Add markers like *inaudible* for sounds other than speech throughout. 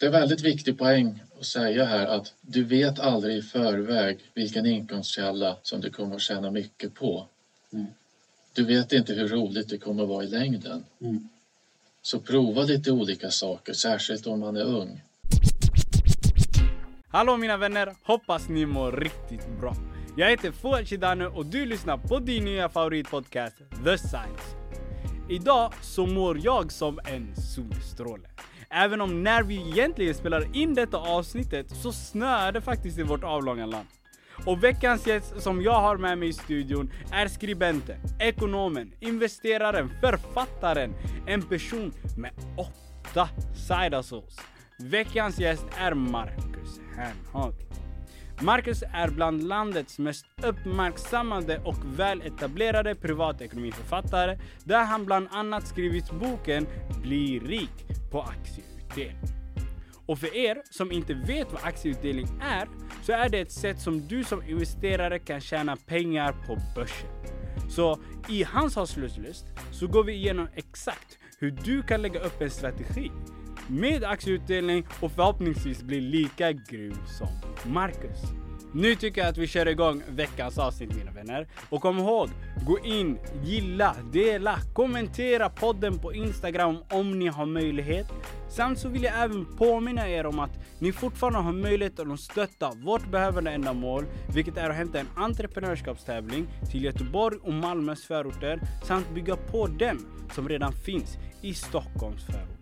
det är väldigt viktig poäng att säga här att du vet aldrig i förväg vilken inkomstkälla som du kommer att tjäna mycket på. Mm. Du vet inte hur roligt det kommer att vara i längden. Mm. Så prova lite olika saker, särskilt om man är ung. Hallå mina vänner, hoppas ni mår riktigt bra. Jag heter Fouad Shidane och du lyssnar på din nya favoritpodcast The Science. Idag så mår jag som en solstråle. Även om när vi egentligen spelar in detta avsnittet så snöar det faktiskt i vårt avlånga land. Och veckans gäst som jag har med mig i studion är skribenten, ekonomen, investeraren, författaren, en person med åtta side hustles. Veckans gäst är Marcus Hernhag. Marcus är bland landets mest uppmärksammade och väletablerade privatekonomiförfattare där han bland annat skrivit boken Bli rik på aktieutdelning. Och för er som inte vet vad aktieutdelning är så är det ett sätt som du som investerare kan tjäna pengar på börsen. Så i hans avslutslust så går vi igenom exakt hur du kan lägga upp en strategi med aktieutdelning och förhoppningsvis bli lika grym som Marcus. Nu tycker jag att vi kör igång veckans avsnitt mina vänner. Och kom ihåg, gå in, gilla, dela, kommentera podden på Instagram om ni har möjlighet. Samt så vill jag även påminna er om att ni fortfarande har möjlighet att stötta vårt behövande ändamål, vilket är att hämta en entreprenörskapstävling till Göteborg och Malmös förorter samt bygga på den som redan finns i Stockholms förorter.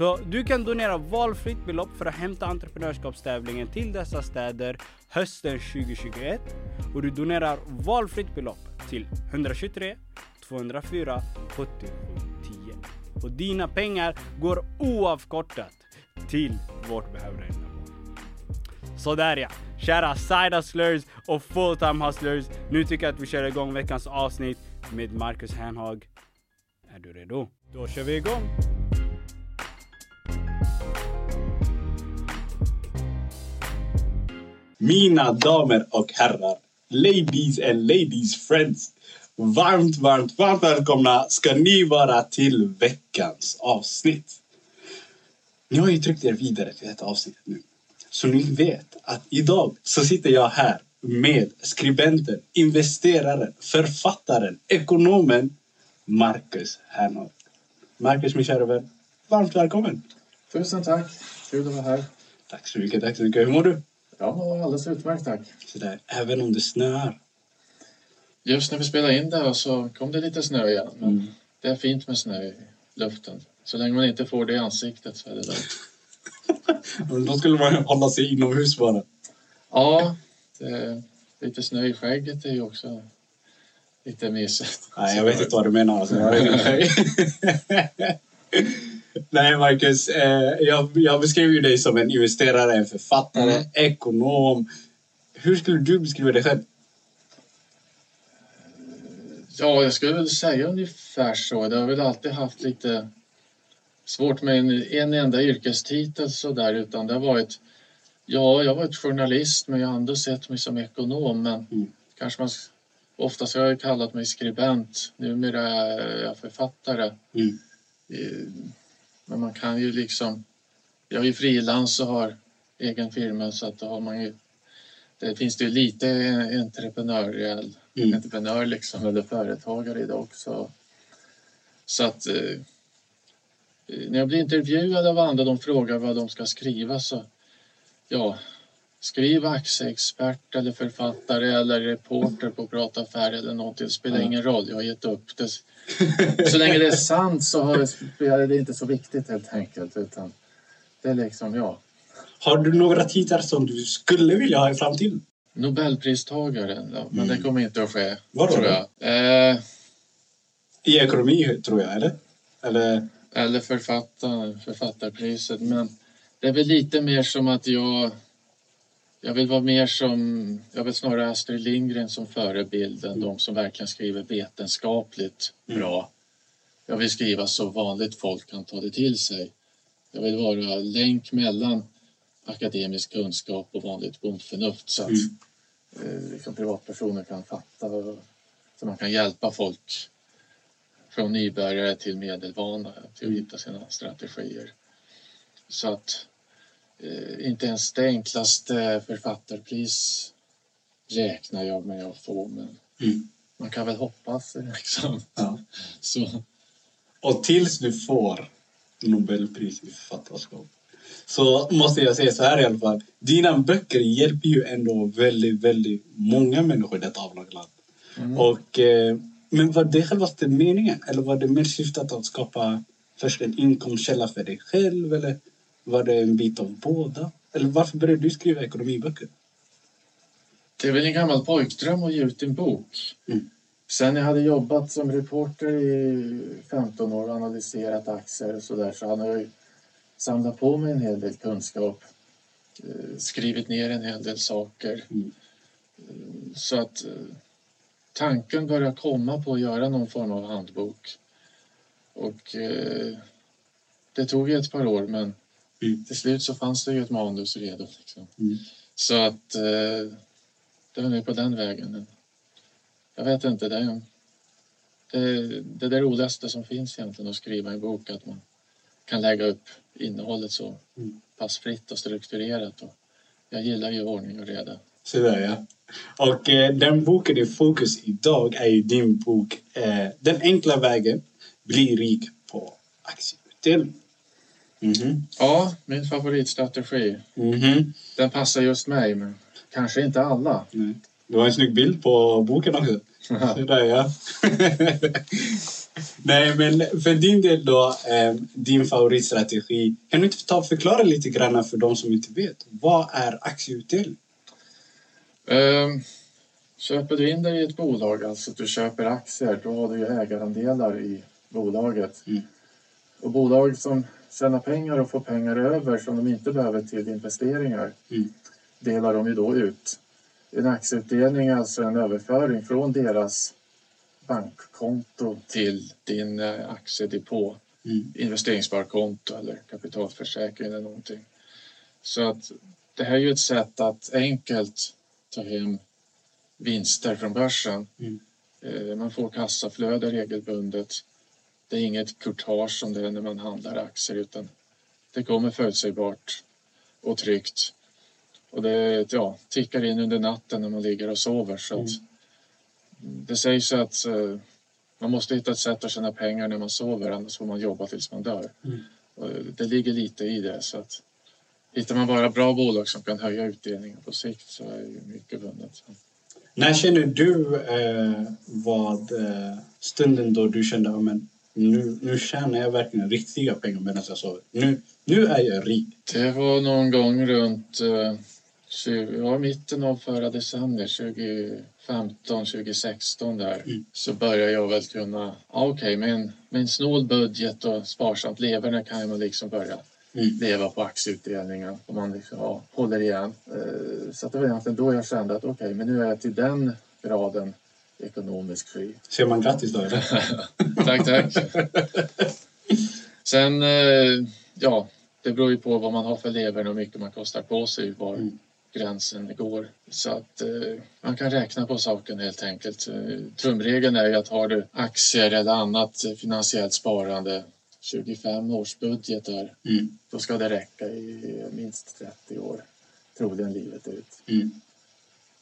Så du kan donera valfritt belopp för att hämta entreprenörskapstävlingen till dessa städer hösten 2021 och du donerar valfritt belopp till 123 204 77 10. Och dina pengar går oavkortat till vårt behövda ändamål. Sådär ja, kära side hustlers och full time hustlers. Nu tycker jag att vi kör igång veckans avsnitt med Marcus Hernhag. Är du redo? Då kör vi igång! Mina damer och herrar, ladies and ladies friends. Varmt, varmt, varmt välkomna ska ni vara till veckans avsnitt. Ni har ju tryckt er vidare till detta avsnittet nu. Så ni vet att idag så sitter jag här med skribenten, investeraren, författaren, ekonomen Marcus Hernholt. Marcus, min kära vän, varmt välkommen. Tusen tack! Kul att vara här. Tack så mycket, tack så mycket. Hur mår du? Mår alldeles utmärkt tack. Sådär, även om det snöar. Just när vi spelade in det så kom det lite snö igen. Men Mm. det är fint med snö i luften. Så länge man inte får det i ansiktet så är det lugnt. *laughs* Då skulle man hålla sig inomhus bara. Ja, det, lite snö i skägget är ju också lite mysigt. Nej, jag vet inte vad du menar. *laughs* Alltså. *laughs* *laughs* Nej, Marcus. Eh, jag, jag beskriver ju dig som en investerare, en författare, Mm. ekonom. Hur skulle du beskriva dig själv? Ja, jag skulle väl säga ungefär så. Det har väl alltid haft lite svårt med en, en enda yrkestitel så där utan det har varit Ja, jag har varit journalist men jag har ändå sett mig som ekonom men Mm. kanske man oftast har jag kallat mig skribent. Numera är jag författare. Mm. Men man kan ju liksom Jag är frilans och har egen firma så att då har man ju det finns det ju lite entreprenöriell Mm. entreprenör liksom, eller företagare i det också. Så att eh, när jag blir intervjuad av andra, de frågar vad de ska skriva så ja, skriv aktieexpert eller författare eller reporter på Prata affär eller någonting. Det spelar ingen roll, jag har gett upp det. Så länge det är sant så har det, är det inte så viktigt helt enkelt. Utan det är liksom, ja, Har du några titlar som du skulle vilja ha i framtiden? Nobelpristagaren, ja, men Mm. det kommer inte att ske. Vadå tror jag. Eh, I ekonomi, tror jag, eller? Eller? eller författaren, författarpriset. Men det är väl lite mer som att jag... Jag vill vara mer som... Jag vill snarare Astrid Lindgren som förebild än de som verkligen skriver vetenskapligt Mm. bra. Jag vill skriva så vanligt folk kan ta det till sig. Jag vill vara länk mellan akademisk kunskap och vanligt bondförnuft så att Mm. eh, liksom privatpersoner kan fatta så man kan hjälpa folk från nybörjare till medelvana till att Mm. hitta sina strategier. Så att inte ens det enklaste författarpris räknar jag med att få. Men Mm. man kan väl hoppas *laughs* liksom. Ja. Så, Och tills du får Nobelpris i författarskap så måste jag säga så här i alla fall. Dina böcker hjälper ju ändå väldigt, väldigt många människor i detta avlånga land. mm. Och, eh, men var det självaste meningen? Eller var det mer syftet att skapa först en inkomstkälla för dig själv? Eller var det en bit av båda? Eller varför började du skriva ekonomiböcker? Det är väl en gammal pojkdröm att ge ut en bok. Mm. Sen jag hade jobbat som reporter i 15 år och analyserat aktier och sådär så hade jag samlat på mig en hel del kunskap. eh, Skrivit ner en hel del saker. Mm. Eh, Så att eh, tanken började komma på att göra någon form av handbok. Och det tog ett par år men Mm. till slut så fanns det ju ett manus redo. Liksom. Mm. Så att eh, det var nu på den vägen. Jag vet inte, det är det, det är det roligaste som finns egentligen att skriva en bok, att man kan lägga upp innehållet så Mm. pass fritt och strukturerat. Och jag gillar ju ordning och reda. Så där ja. Och eh, den boken i fokus idag är ju din bok eh, Den enkla vägen bli rik på aktieutdelning. Mhm. Ja, min favoritstrategi. Mhm. Den passar just mig, men kanske inte alla. Nej. Det var en snygg bild på boken också. Så där ja. *laughs* Nej men för din del då, eh, din favoritstrategi. Kan du inte ta och förklara lite grann för de som inte vet. Vad är aktieutdelning? Ehm, köper du in dig i ett bolag, alltså att du köper aktier, då har du ju ägarandelar i bolaget. Mm. Och bolag som tjänar pengar och får pengar över som de inte behöver till investeringar Mm. delar de ju då ut. En aktieutdelning är alltså en överföring från deras bankkonto till din eh, aktiedepå, Mm. investeringssparkonto eller kapitalförsäkring eller någonting. Så att det här är ju ett sätt att enkelt ta hem vinster från börsen. Mm. Eh, Man får kassaflöde regelbundet. Det är inget courtage som det är när man handlar aktier utan det kommer förutsägbart och tryggt. Och det ja, tickar in under natten när man ligger och sover. Så att det sägs att eh, man måste hitta ett sätt att tjäna pengar när man sover annars får man jobba tills man dör. Mm. Och det ligger lite i det. Så att hittar man bara bra bolag som kan höja utdelningen på sikt så är ju mycket vunnet. När känner du eh, vad eh, stunden då du kände att nu, nu tjänar jag verkligen riktiga pengar medan jag sover. Nu, nu är jag rik. Det var någon gång runt eh, 20, ja, mitten av förra decenniet, 2015, 2016 där, Mm. så började jag väl kunna, ja, okej, med, en, med en snål budget och sparsamt leverne kan man liksom börja Mm. leva på aktieutdelningen om man liksom, ja, håller igen. Eh, så det var egentligen då jag kände att okej, men nu är jag till den graden ekonomiskt fri. Säger man grattis då eller? *laughs* Tack, tack. Sen, eh, ja, det beror ju på vad man har för levern och hur mycket man kostar på sig, var Mm. gränsen går. Så att eh, man kan räkna på saken helt enkelt. Eh, Trumregeln är ju att har du aktier eller annat finansiellt sparande 25 års budgetar, Mm. då ska det räcka i minst 30 år, troligen livet ut. Mm.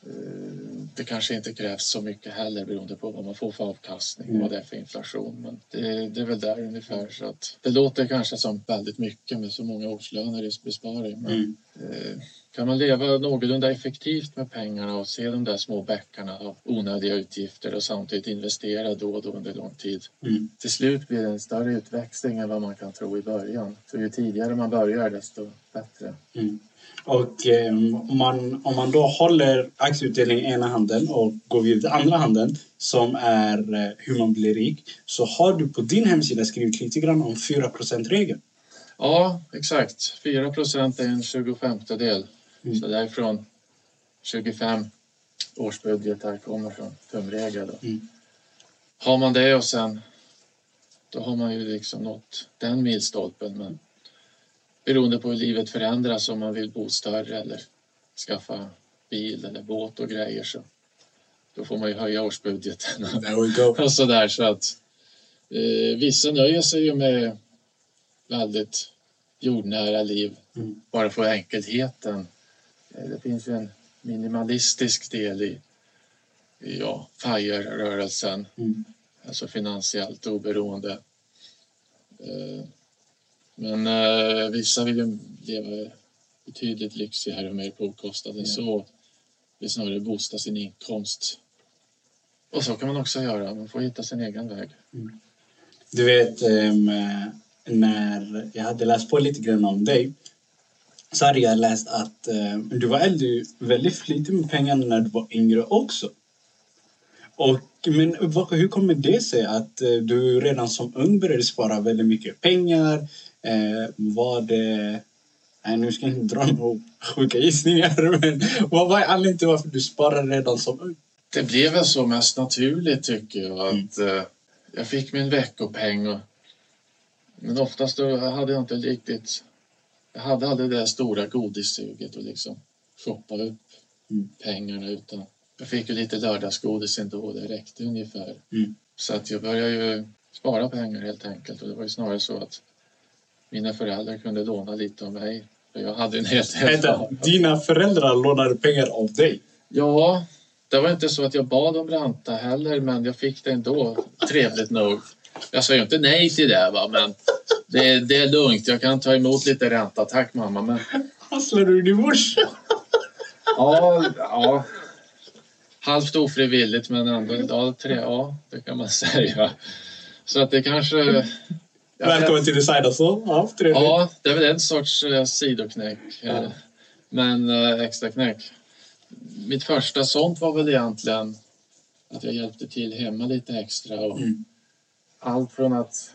Eh, Det kanske inte krävs så mycket heller beroende på vad man får för avkastning och vad det är för inflation. Men det, det är väl där ungefär. Så att det låter kanske som väldigt mycket med så många årslöner i besparing. Men Mm. eh, kan man leva någorlunda effektivt med pengarna och se de där små bäckarna av onödiga utgifter och samtidigt investera då och då under lång tid. Mm. Till slut blir det en större utväxling än vad man kan tro i början. Så ju tidigare man börjar desto bättre. Mm. Och eh, om, man, om man då håller aktieutdelning i ena handen och går vidare till andra handen som är eh, hur man blir rik så har du på din hemsida skrivit lite grann om 4% regeln Ja, exakt. 4 procent är en 25 del. Mm. Så därifrån 25 årsbudgetar kommer från tumregel. då. Mm. Har man det och sen då har man ju liksom nått den milstolpen. Men beroende på hur livet förändras om man vill bo större eller skaffa bil eller båt och grejer så då får man ju höja årsbudgeten. Och sådär så att eh, vissa nöjer sig ju med väldigt jordnära liv. Mm. Bara för enkelheten. Eh, Det finns ju en minimalistisk del i, i ja, FIRE-rörelsen. Mm. Alltså finansiellt oberoende. Eh, Men eh, vissa vill ju leva betydligt lyxigare och mer påkostade än Ja. så. Vill snarare boosta sin inkomst. Och så kan man också göra. Man får hitta sin egen väg. Du vet, ehm, när jag hade läst på lite grann om dig så hade jag läst att ehm, du var äldre, väldigt flitig med pengarna när du var yngre också. Och, men hur kommer det sig att eh, du redan som ung började spara väldigt mycket pengar? Eh, var det... Nej, nu ska jag inte dra några sjuka gissningar, *laughs* men vad var anledningen till varför du sparade redan som ung? Det blev väl så mest naturligt tycker jag. Mm. Att, eh, jag fick min veckopeng. Och, men oftast då hade jag inte riktigt... Jag hade aldrig det stora godissuget och liksom shoppa upp Mm. pengarna. Utan jag fick ju lite lördagsgodis ändå det räckte ungefär. Mm. Så att jag började ju spara pengar helt enkelt. Och det var ju snarare så att mina föräldrar kunde låna lite av mig. Jag hade en helt... Vänta, dina föräldrar lånade pengar av dig? Ja, det var inte så att jag bad om ränta heller, men jag fick det ändå, trevligt nog. Jag sa ju inte nej till det, va? men det, det är lugnt. Jag kan ta emot lite ränta. Tack mamma. Men, Hasslar du din morsa? ja, ja, halvt ofrivilligt, men ändå. Ja, tre, ja, det kan man *laughs* säga. Så att det kanske... Välkommen till alltså. Ja, trevligt. Ja, det är väl en sorts eh, sidoknäck. Ja. Eh, Men eh, extra knäck. Mitt första sånt var väl egentligen att jag hjälpte till hemma lite extra. Och Mm. Allt från att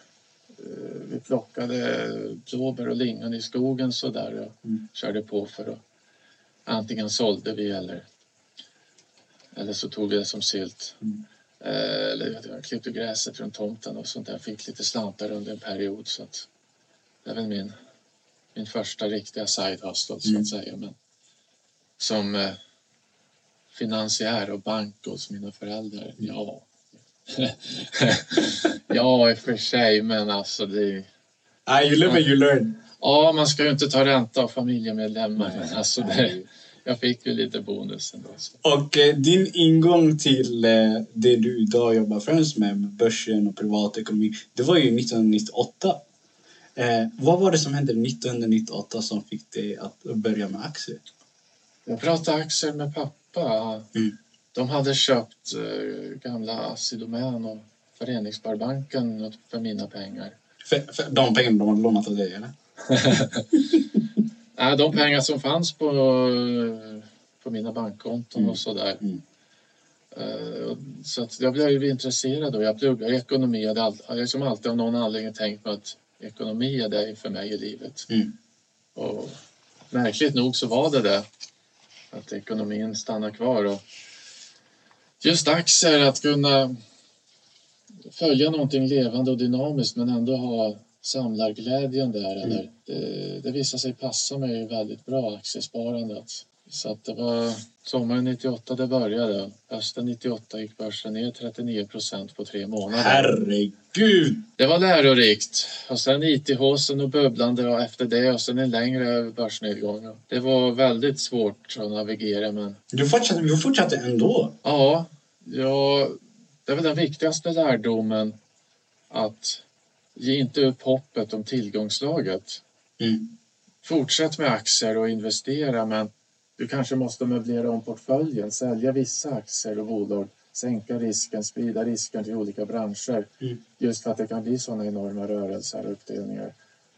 vi plockade blåbär och lingon i skogen så där och Mm. körde på för att antingen sålde vi eller, eller så tog vi det som sylt. Mm. Eh, eller jag klippte gräset runt tomten och sånt där. Fick lite slantar under en period. Så att det är väl min, min första riktiga side hustle så Mm. att säga. Men som eh, finansiär och bank hos mina föräldrar, Mm. ja. *laughs* ja, i och för sig, men alltså det... Ah, you live and you learn. Ja, man ska ju inte ta ränta av familjemedlemmar, men alltså det. Jag fick ju lite bonus ändå. Så. Och eh, din ingång till eh, det du idag jobbar främst med, med börsen och privatekonomi, det var ju 1998. Eh, vad var det som hände 1998 som fick dig att börja med aktier? Jag pratade aktier med pappa. Mm. De hade köpt eh, gamla Assi Domän och Föreningssparbanken för mina pengar. För, för de pengarna de hade lånat av dig, eller? *laughs* Nej, de pengar som fanns på, på mina bankkonton Mm. och sådär. Mm. Eh, Så att jag blev ju intresserad och jag pluggade ekonomi. Jag hade all, jag har liksom alltid av någon anledning tänkt mig att ekonomi är det för mig i livet. Mm. Och märkligt nog så var det det. Att ekonomin stannar kvar. Och just aktier, att kunna följa någonting levande och dynamiskt men ändå ha samlarglädjen där. Mm. Eller, det, det visade sig passa mig väldigt bra, aktiesparandet. Så att det var sommaren 98 det började. Hösten 98 gick börsen ner 39 procent på tre månader. Herregud! Det var lärorikt. Och sen IT-håsen och bubblande och efter det och sen en längre börsnedgång. Det var väldigt svårt att navigera men Du fortsatte, du fortsatte ändå. ja, ja, det är väl den viktigaste lärdomen att ge inte upp hoppet om tillgångslaget. Mm. Fortsätt med aktier och investera men du kanske måste möblera om portföljen, sälja vissa aktier och bolag, sänka risken, sprida risken till olika branscher. Mm. Just för att det kan bli sådana enorma rörelser och uppdelningar.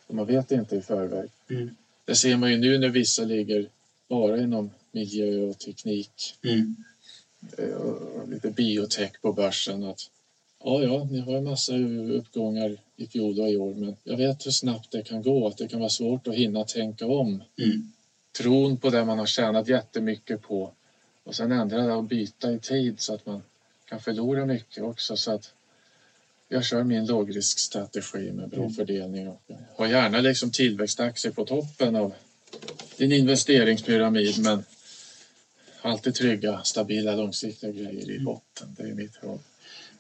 Och man vet inte i förväg. Mm. Det ser man ju nu när vissa ligger bara inom miljö och teknik Mm. eh, och lite biotech på börsen. Att, ja, ja, ni har en massa uppgångar i fjol och i år men jag vet hur snabbt det kan gå. Att det kan vara svårt att hinna tänka om. Mm. Tron på det man har tjänat jättemycket på och sen ändra det och byta i tid så att man kan förlora mycket också. Så att jag kör min lågriskstrategi med bra Mm. fördelning och har gärna liksom tillväxtaktier på toppen av din investeringspyramid men alltid trygga, stabila, långsiktiga grejer i botten. Det är mitt råd.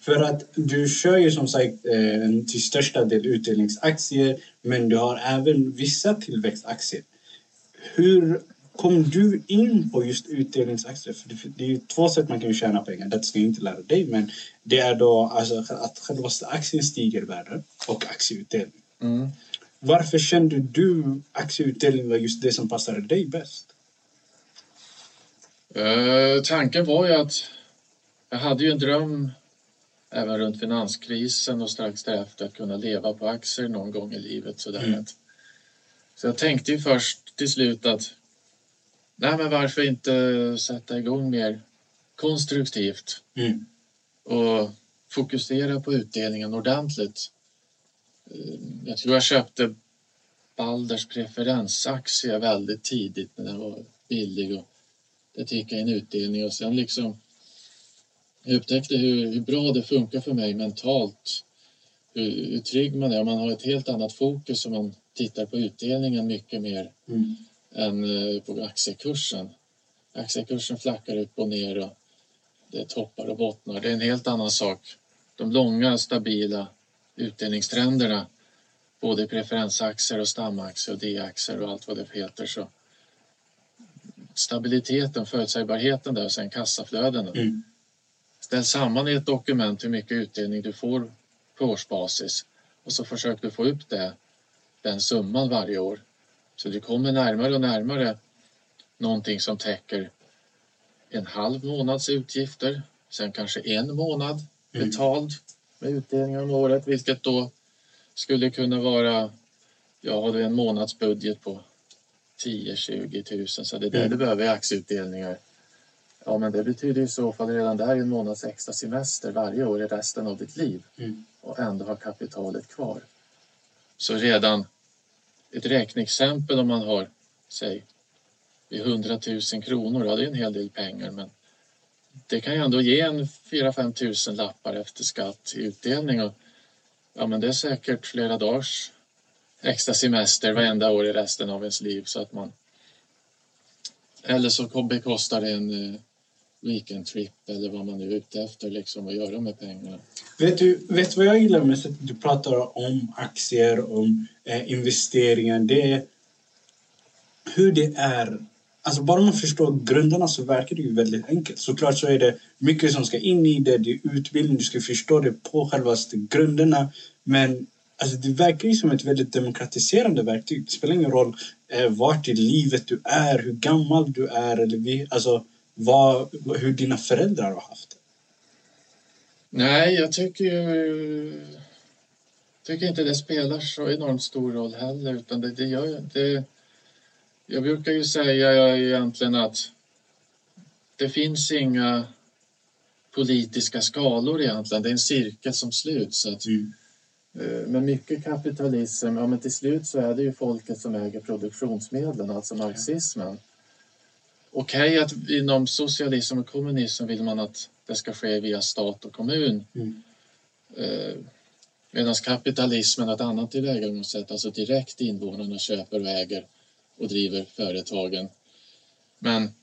För att du kör ju som sagt eh, till största del utdelningsaktier men du har även vissa tillväxtaktier. Hur kom du in på just utdelningsaktier? För det, är ju två sätt man kan tjäna pengar. Det ska jag inte lära dig men det är då alltså, att själva aktien stiger i värde och aktieutdelning. Mm. Varför kände du aktieutdelning var just det som passade dig bäst? Eh, tanken var ju att jag hade ju en dröm även runt finanskrisen och strax därefter att kunna leva på aktier någon gång i livet. Sådär. Mm. Så jag tänkte ju först till slut att nej men varför inte sätta igång mer konstruktivt Mm. och fokusera på utdelningen ordentligt. Eh, Jag tror jag köpte Balders preferensaktie väldigt tidigt när den var billig och det tickade in utdelning och sen liksom jag upptäckte hur, hur bra det funkar för mig mentalt. Hur, hur trygg man är. Man har ett helt annat fokus om man tittar på utdelningen mycket mer Mm. än eh, på aktiekursen. Aktiekursen flackar upp och ner och det är toppar och bottnar. Det är en helt annan sak. De långa stabila utdelningstrenderna både preferensaktier och stamaktier och D-aktier och allt vad det heter så stabiliteten, förutsägbarheten där och sen kassaflödena. Mm. Ställ samman i ett dokument hur mycket utdelning du får på årsbasis och så försök du få upp det, den summan varje år. Så du kommer närmare och närmare någonting som täcker en halv månads utgifter, sen kanske en månad Mm. betald med utdelningar om året, vilket då skulle kunna vara, ja har du en månadsbudget på 10-20 tusen så det är det Mm. du behöver i aktieutdelningar. Ja men det betyder i så fall redan där en månads extra semester varje år i resten av ditt liv Mm. och ändå ha kapitalet kvar. Så redan ett räkneexempel om man har, säg, vid 100 000 kronor, ja det är en hel del pengar men det kan ju ändå ge en 4-5 tusen lappar efter skatt i utdelning och ja men det är säkert flera dagars extra semester varenda år i resten av ens liv så att man eller så bekostar det en weekend trip eller vad man nu är ute efter liksom att göra med pengarna. Vet du vet du vad jag gillar med sättet du pratar om aktier, om eh, investeringar? Det är hur det är. Alltså bara man förstår grunderna så verkar det ju väldigt enkelt. Såklart så är det mycket som ska in i det. Det är utbildning, du ska förstå det på själva grunderna. Men alltså, det verkar ju som ett väldigt demokratiserande verktyg. Det spelar ingen roll eh, vart i livet du är, hur gammal du är eller vi, alltså, vad, hur dina föräldrar har haft det. Nej, jag tycker ju tycker inte det spelar så enormt stor roll heller utan det, det gör det. Jag brukar ju säga egentligen att det finns inga politiska skalor egentligen. Det är en cirkel som sluts. Så att, Mm. eh, med mycket kapitalism, ja men till slut så är det ju folket som äger produktionsmedlen, alltså marxismen. Okej att inom socialism och kommunism vill man att det ska ske via stat och kommun. Mm. Eh, Medan kapitalismen har ett annat tillvägagångssätt, alltså direkt invånarna köper och äger och driver företagen. Men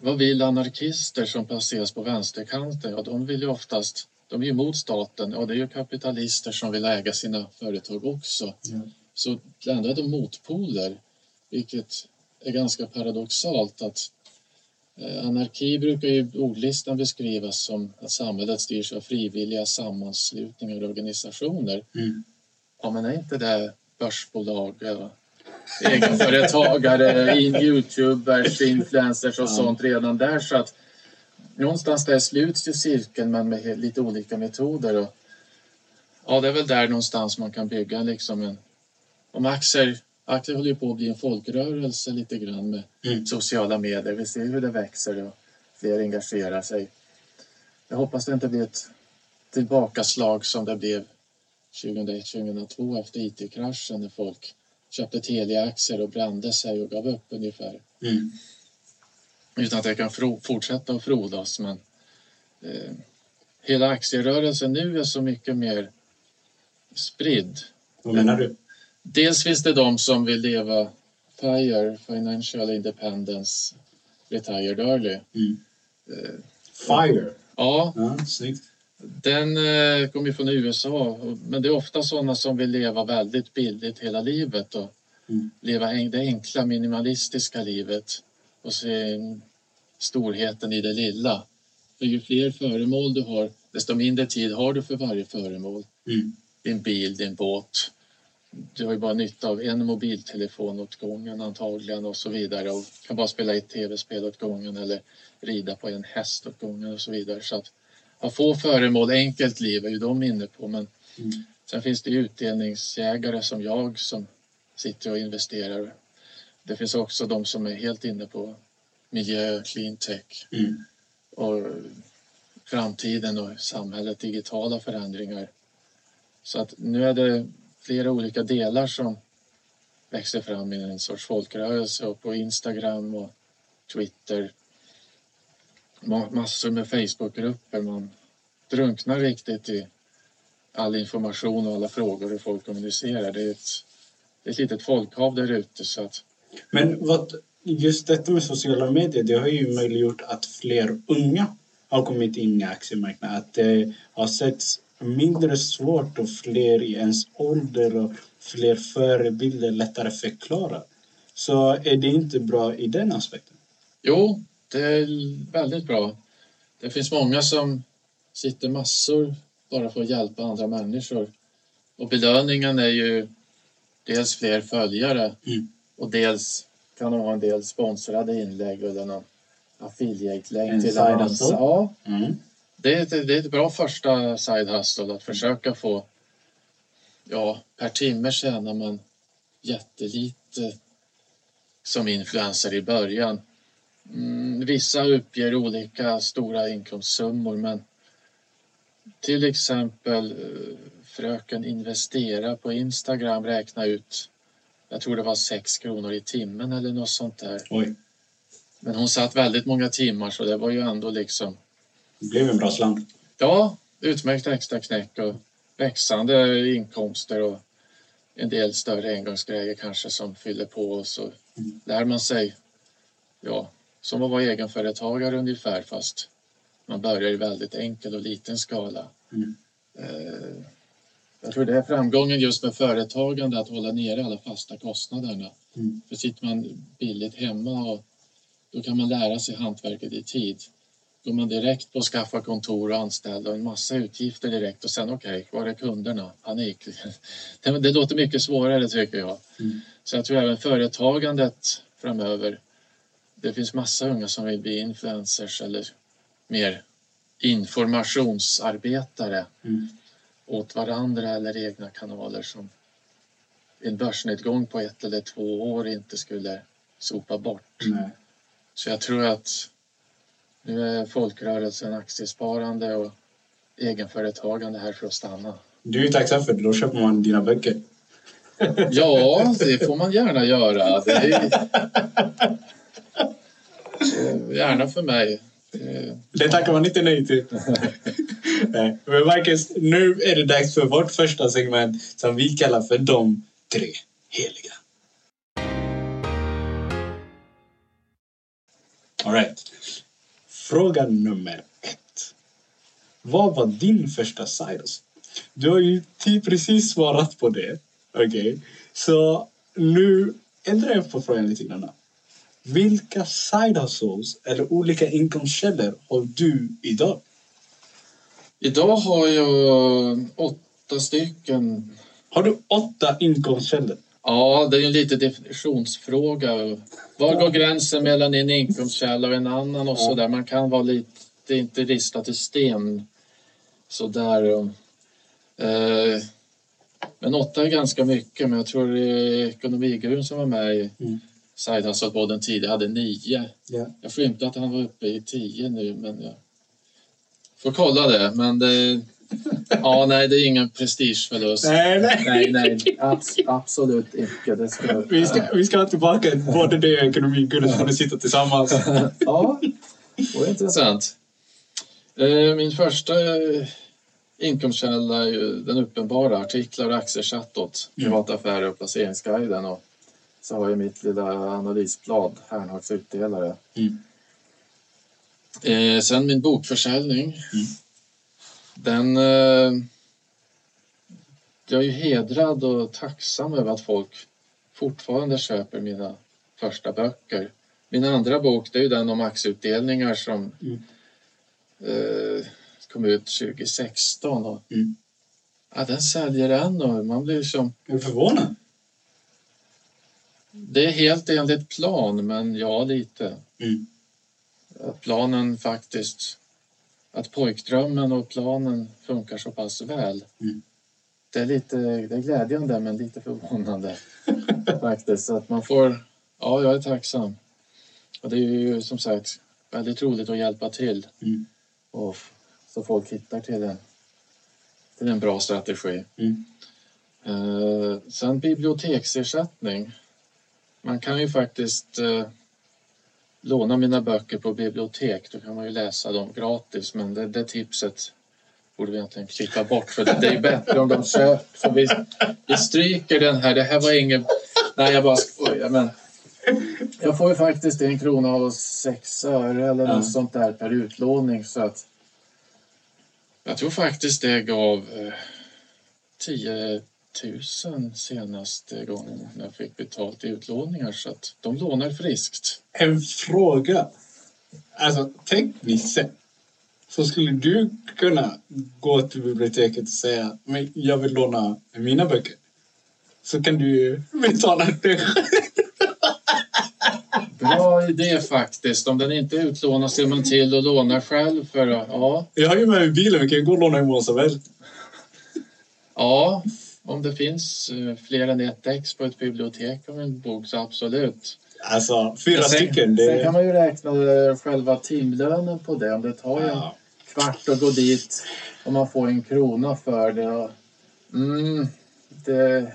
vad vill anarkister som placeras på vänsterkanten? Ja, de vill ju oftast, de är ju emot staten. Ja, det är ju kapitalister som vill äga sina företag också. Ja. Så ändå är de motpoler, vilket är ganska paradoxalt att eh, anarki brukar ju ordlistan beskrivas som att samhället styrs av frivilliga sammanslutningar och organisationer. Mm. Ja, men är inte det börsbolag, ja, egenföretagare, *laughs* in- youtubers, influencers och sånt redan där så att någonstans där sluts ju cirkeln men med lite olika metoder. Och, ja, det är väl där någonstans man kan bygga liksom en... Om aktier, aktier håller ju på att bli en folkrörelse lite grann med Mm. sociala medier. Vi ser hur det växer och fler engagerar sig. Jag hoppas det inte blir ett tillbakaslag som det blev 2001-2002 efter IT-kraschen när folk köpte Telia-aktier och brände sig och gav upp ungefär. Mm. Utan att det kan fortsätta att frodas. Men eh, hela aktierörelsen nu är så mycket mer spridd. Vad menar du? Dels finns det de som vill leva FIRE, Financial Independence, Retired Early. Mm. Eh, Fire. ja, Ja, snyggt. Den eh, kommer från USA, men det är ofta sådana som vill leva väldigt billigt hela livet och Mm. leva det enkla minimalistiska livet och se storheten i det lilla. För ju fler föremål du har, desto mindre tid har du för varje föremål. Mm. Din bil, din båt. Du har ju bara nytta av en mobiltelefon åt gången antagligen och så vidare och kan bara spela ett tv-spel åt gången eller rida på en häst åt gången och så vidare. Så att ha få föremål, enkelt liv är ju de inne på men Mm. sen finns det utdelningsjägare som jag som sitter och investerar. Det finns också de som är helt inne på miljö, clean tech Mm. och framtiden och samhället, digitala förändringar. Så att nu är det flera olika delar som växer fram i en sorts folkrörelse och på Instagram och Twitter. Massor med Facebookgrupper. Man drunknar riktigt i all information och alla frågor hur folk kommunicerar. Det är ett, det är ett litet folkhav där ute så att Men vad, just detta med sociala medier, det har ju möjliggjort att fler unga har kommit in i aktiemarknaden. Att det har setts mindre svårt och fler i ens ålder och fler förebilder lättare förklara. Så är det inte bra i den aspekten? Jo, det är väldigt bra. Det finns många som sitter massor bara för att hjälpa andra människor. Och belöningen är ju dels fler följare Mm. och dels kan de ha en del sponsrade inlägg eller någon affiliate-länk till annons. Ja, Mm. Det är, ett, det är ett bra första side hustle att försöka få... Ja, per timme tjänar man jättelite som influencer i början. Mm, vissa uppger olika stora inkomstsummor men till exempel eh, fröken Investera på Instagram räkna ut jag tror det var 6 kronor i timmen eller något sånt där. Oj, Men hon satt väldigt många timmar så det var ju ändå liksom det blev en bra slant. Ja, utmärkt extra knäck och växande inkomster och en del större engångsgrejer kanske som fyller på och så Mm. lär man sig, ja, som att vara egenföretagare ungefär fast man börjar i väldigt enkel och liten skala. Mm. Eh, Jag tror det är framgången just med företagande att hålla nere alla fasta kostnaderna. Mm. För sitter man billigt hemma och då kan man lära sig hantverket i tid. Går man direkt på att skaffa kontor och anställda och en massa utgifter direkt och sen okej, var är kunderna? Panik. *laughs* Det, det låter mycket svårare tycker jag. Mm. Så jag tror även företagandet framöver. Det finns massa unga som vill bli influencers eller mer informationsarbetare Mm. åt varandra eller egna kanaler som en börsnedgång på ett eller två år inte skulle sopa bort. Nej. Så jag tror att nu är folkrörelsen aktiesparande och egenföretagande här för att stanna. Du är ju tacksam för det, då köper man dina böcker. Ja, det får man gärna göra. Det är... Eh, Gärna för mig. Eh, Det tackar man inte nej till. *laughs* Nej. Men Marcus, nu är det dags för vårt första segment som vi kallar för De tre heliga. All right. Fråga nummer ett. Vad var din första hustle? Du har ju typ precis svarat på det. Okej. Så nu ändrar jag på frågan lite grann. Vilka side hustles eller olika inkomstkällor har du idag? Idag har jag åtta stycken. Har du åtta inkomstkällor? Ja, det är en liten definitionsfråga. Var går gränsen mellan en inkomstkälla och en annan och så där. Man kan vara lite, inte ristat i sten sådär. Eh, men åtta är ganska mycket, men jag tror Ekonomigurun som var med i Mm. Side Hustle-podden tidigare hade nio. Ja. Jag skymtade att han var uppe i tio nu, men jag får kolla det. Men det, ja, nej, det är ingen prestigeförlust. Nej, nej. Nej, nej, abs- *laughs* absolut inte. Det ska, Vi ska, vi ska ha tillbaka både det och får ni sitta tillsammans. *laughs* Ja, det var intressant. Eh, Min första eh, inkomstkälla är ju den uppenbara, artiklar och aktiechatt åt Mm. privata affärer och placeringsguiden. Och så har jag mitt lilla analysblad, Hernhaks utdelare. Mm. Eh, sen min bokförsäljning. Mm. Den... Eh, jag är ju hedrad och tacksam över att folk fortfarande köper mina första böcker. Min andra bok det är ju den om aktieutdelningar som Mm. eh, kom ut 2016. Och, Mm. ja, den säljer än och man blir som... Är du förvånad? Det är helt enligt plan, men ja, lite. Mm. Planen faktiskt... Att pojkdrömmen och planen funkar så pass väl. Mm. Det är lite det är glädjande, men lite förvånande *laughs* faktiskt. Så att man får... Ja, jag är tacksam. Och det är ju som sagt väldigt roligt att hjälpa till. Mm. Och så folk hittar till en, till en bra strategi. Mm. Eh, sen biblioteksersättning. Man kan ju faktiskt eh, låna mina böcker på bibliotek. Då kan man ju läsa dem gratis. Men det, det tipset borde vi egentligen klippa bort. För det, är bättre om de köper. Så vi, vi stryker den här. Det här var ingen... Nej, jag bara skojar. Men jag får ju faktiskt en krona och sex öre eller något sånt där per utlåning. Så att jag tror faktiskt det gav eh, 10 000 senaste gången jag fick betalt i utlåningar. Så att de lånar friskt. En fråga. Alltså, tekniskt sett så skulle du kunna gå till biblioteket och säga men jag vill låna mina böcker. Så kan du betala det. *laughs* Bra idé faktiskt. Om den inte utlånas ser man till att låna själv för ja, Jag har ju med mig bilen, vi kan gå och låna hur många som helst. ja, om det finns fler än ett ex på ett bibliotek av en bok så absolut. Alltså, fyra sen, stycken. Det... Sen kan man ju räkna eh, själva timlönen på det. Om det tar en Ja. kvart att gå dit och man får en krona för det. Mm, det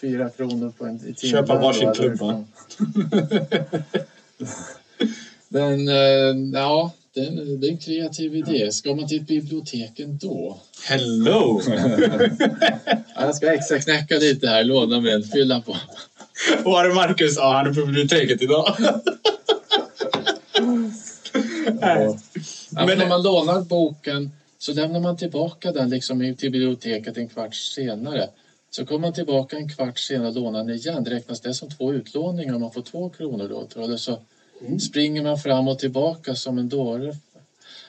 fyra kronor på en timlön. Köpa varsin klubba. *laughs* Men eh, ja, det är, en, det är en kreativ idé. Ska man till ett bibliotek ändå? Hello! *laughs* Ja, jag ska extra knäcka lite här, låna mig en, fylla på. Var är Marcus? Ja, han är på biblioteket idag. *laughs* Ja, men Men- om man lånar boken så lämnar man tillbaka den liksom i- till biblioteket en kvart senare. Så kommer man tillbaka en kvart senare och lånar den igen. Det räknas det som två utlåningar och man får två kronor då. tror jag. Så Mm. springer man fram och tillbaka som en dåre.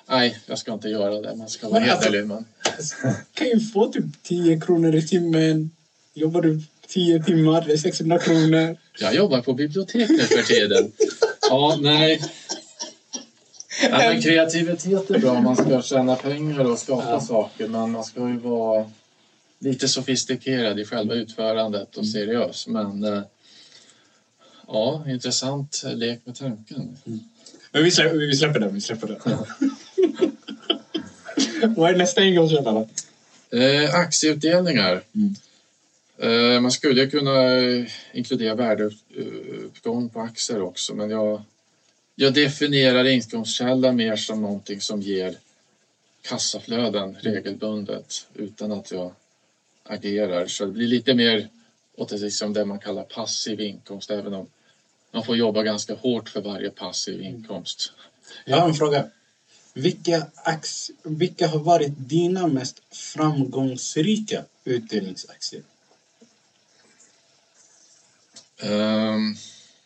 Nej, jag ska inte göra det. Man ska vara alltså- hederlig. Men... *laughs* kan ju få typ 10 kronor i timmen. Jobbar du 10 timmar, det är 600 kronor. Jag jobbar på bibliotek nu för tiden. Ja, nej. Ja, kreativitet är bra man ska tjäna pengar och skapa Ja. saker. Men man ska ju vara lite sofistikerad i själva utförandet och seriös. Men eh, ja, intressant lek med tanken. Men vi släpper, vi släpper den, vi släpper den. *laughs* Vad är nästa ingångsköpare? Eh, aktieutdelningar. Mm. Eh, man skulle kunna eh, inkludera värdeuppgång på aktier också men jag, jag definierar inkomstkälla mer som någonting som ger kassaflöden regelbundet utan att jag agerar. Så det blir lite mer åt det, liksom det man kallar passiv inkomst även om man får jobba ganska hårt för varje passiv inkomst. Jag har en fråga. Vilka, vilka har varit dina mest framgångsrika utdelningsaktier? Ehm,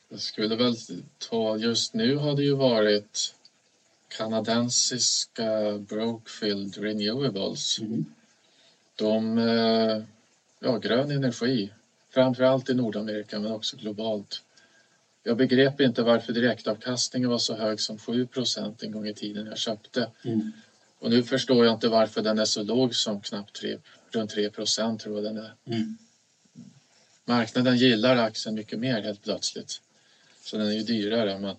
jag skulle väl ta, just nu har det ju varit kanadensiska Brookfield Renewables. Mm. De, eh, ja, grön energi, framförallt i Nordamerika men också globalt. Jag begrep inte varför direktavkastningen var så hög som 7% en gång i tiden jag köpte. Mm. Och nu förstår jag inte varför den är så låg som knappt 3, runt 3% tror jag den är. Mm. Marknaden gillar aktien mycket mer helt plötsligt. Så den är ju dyrare men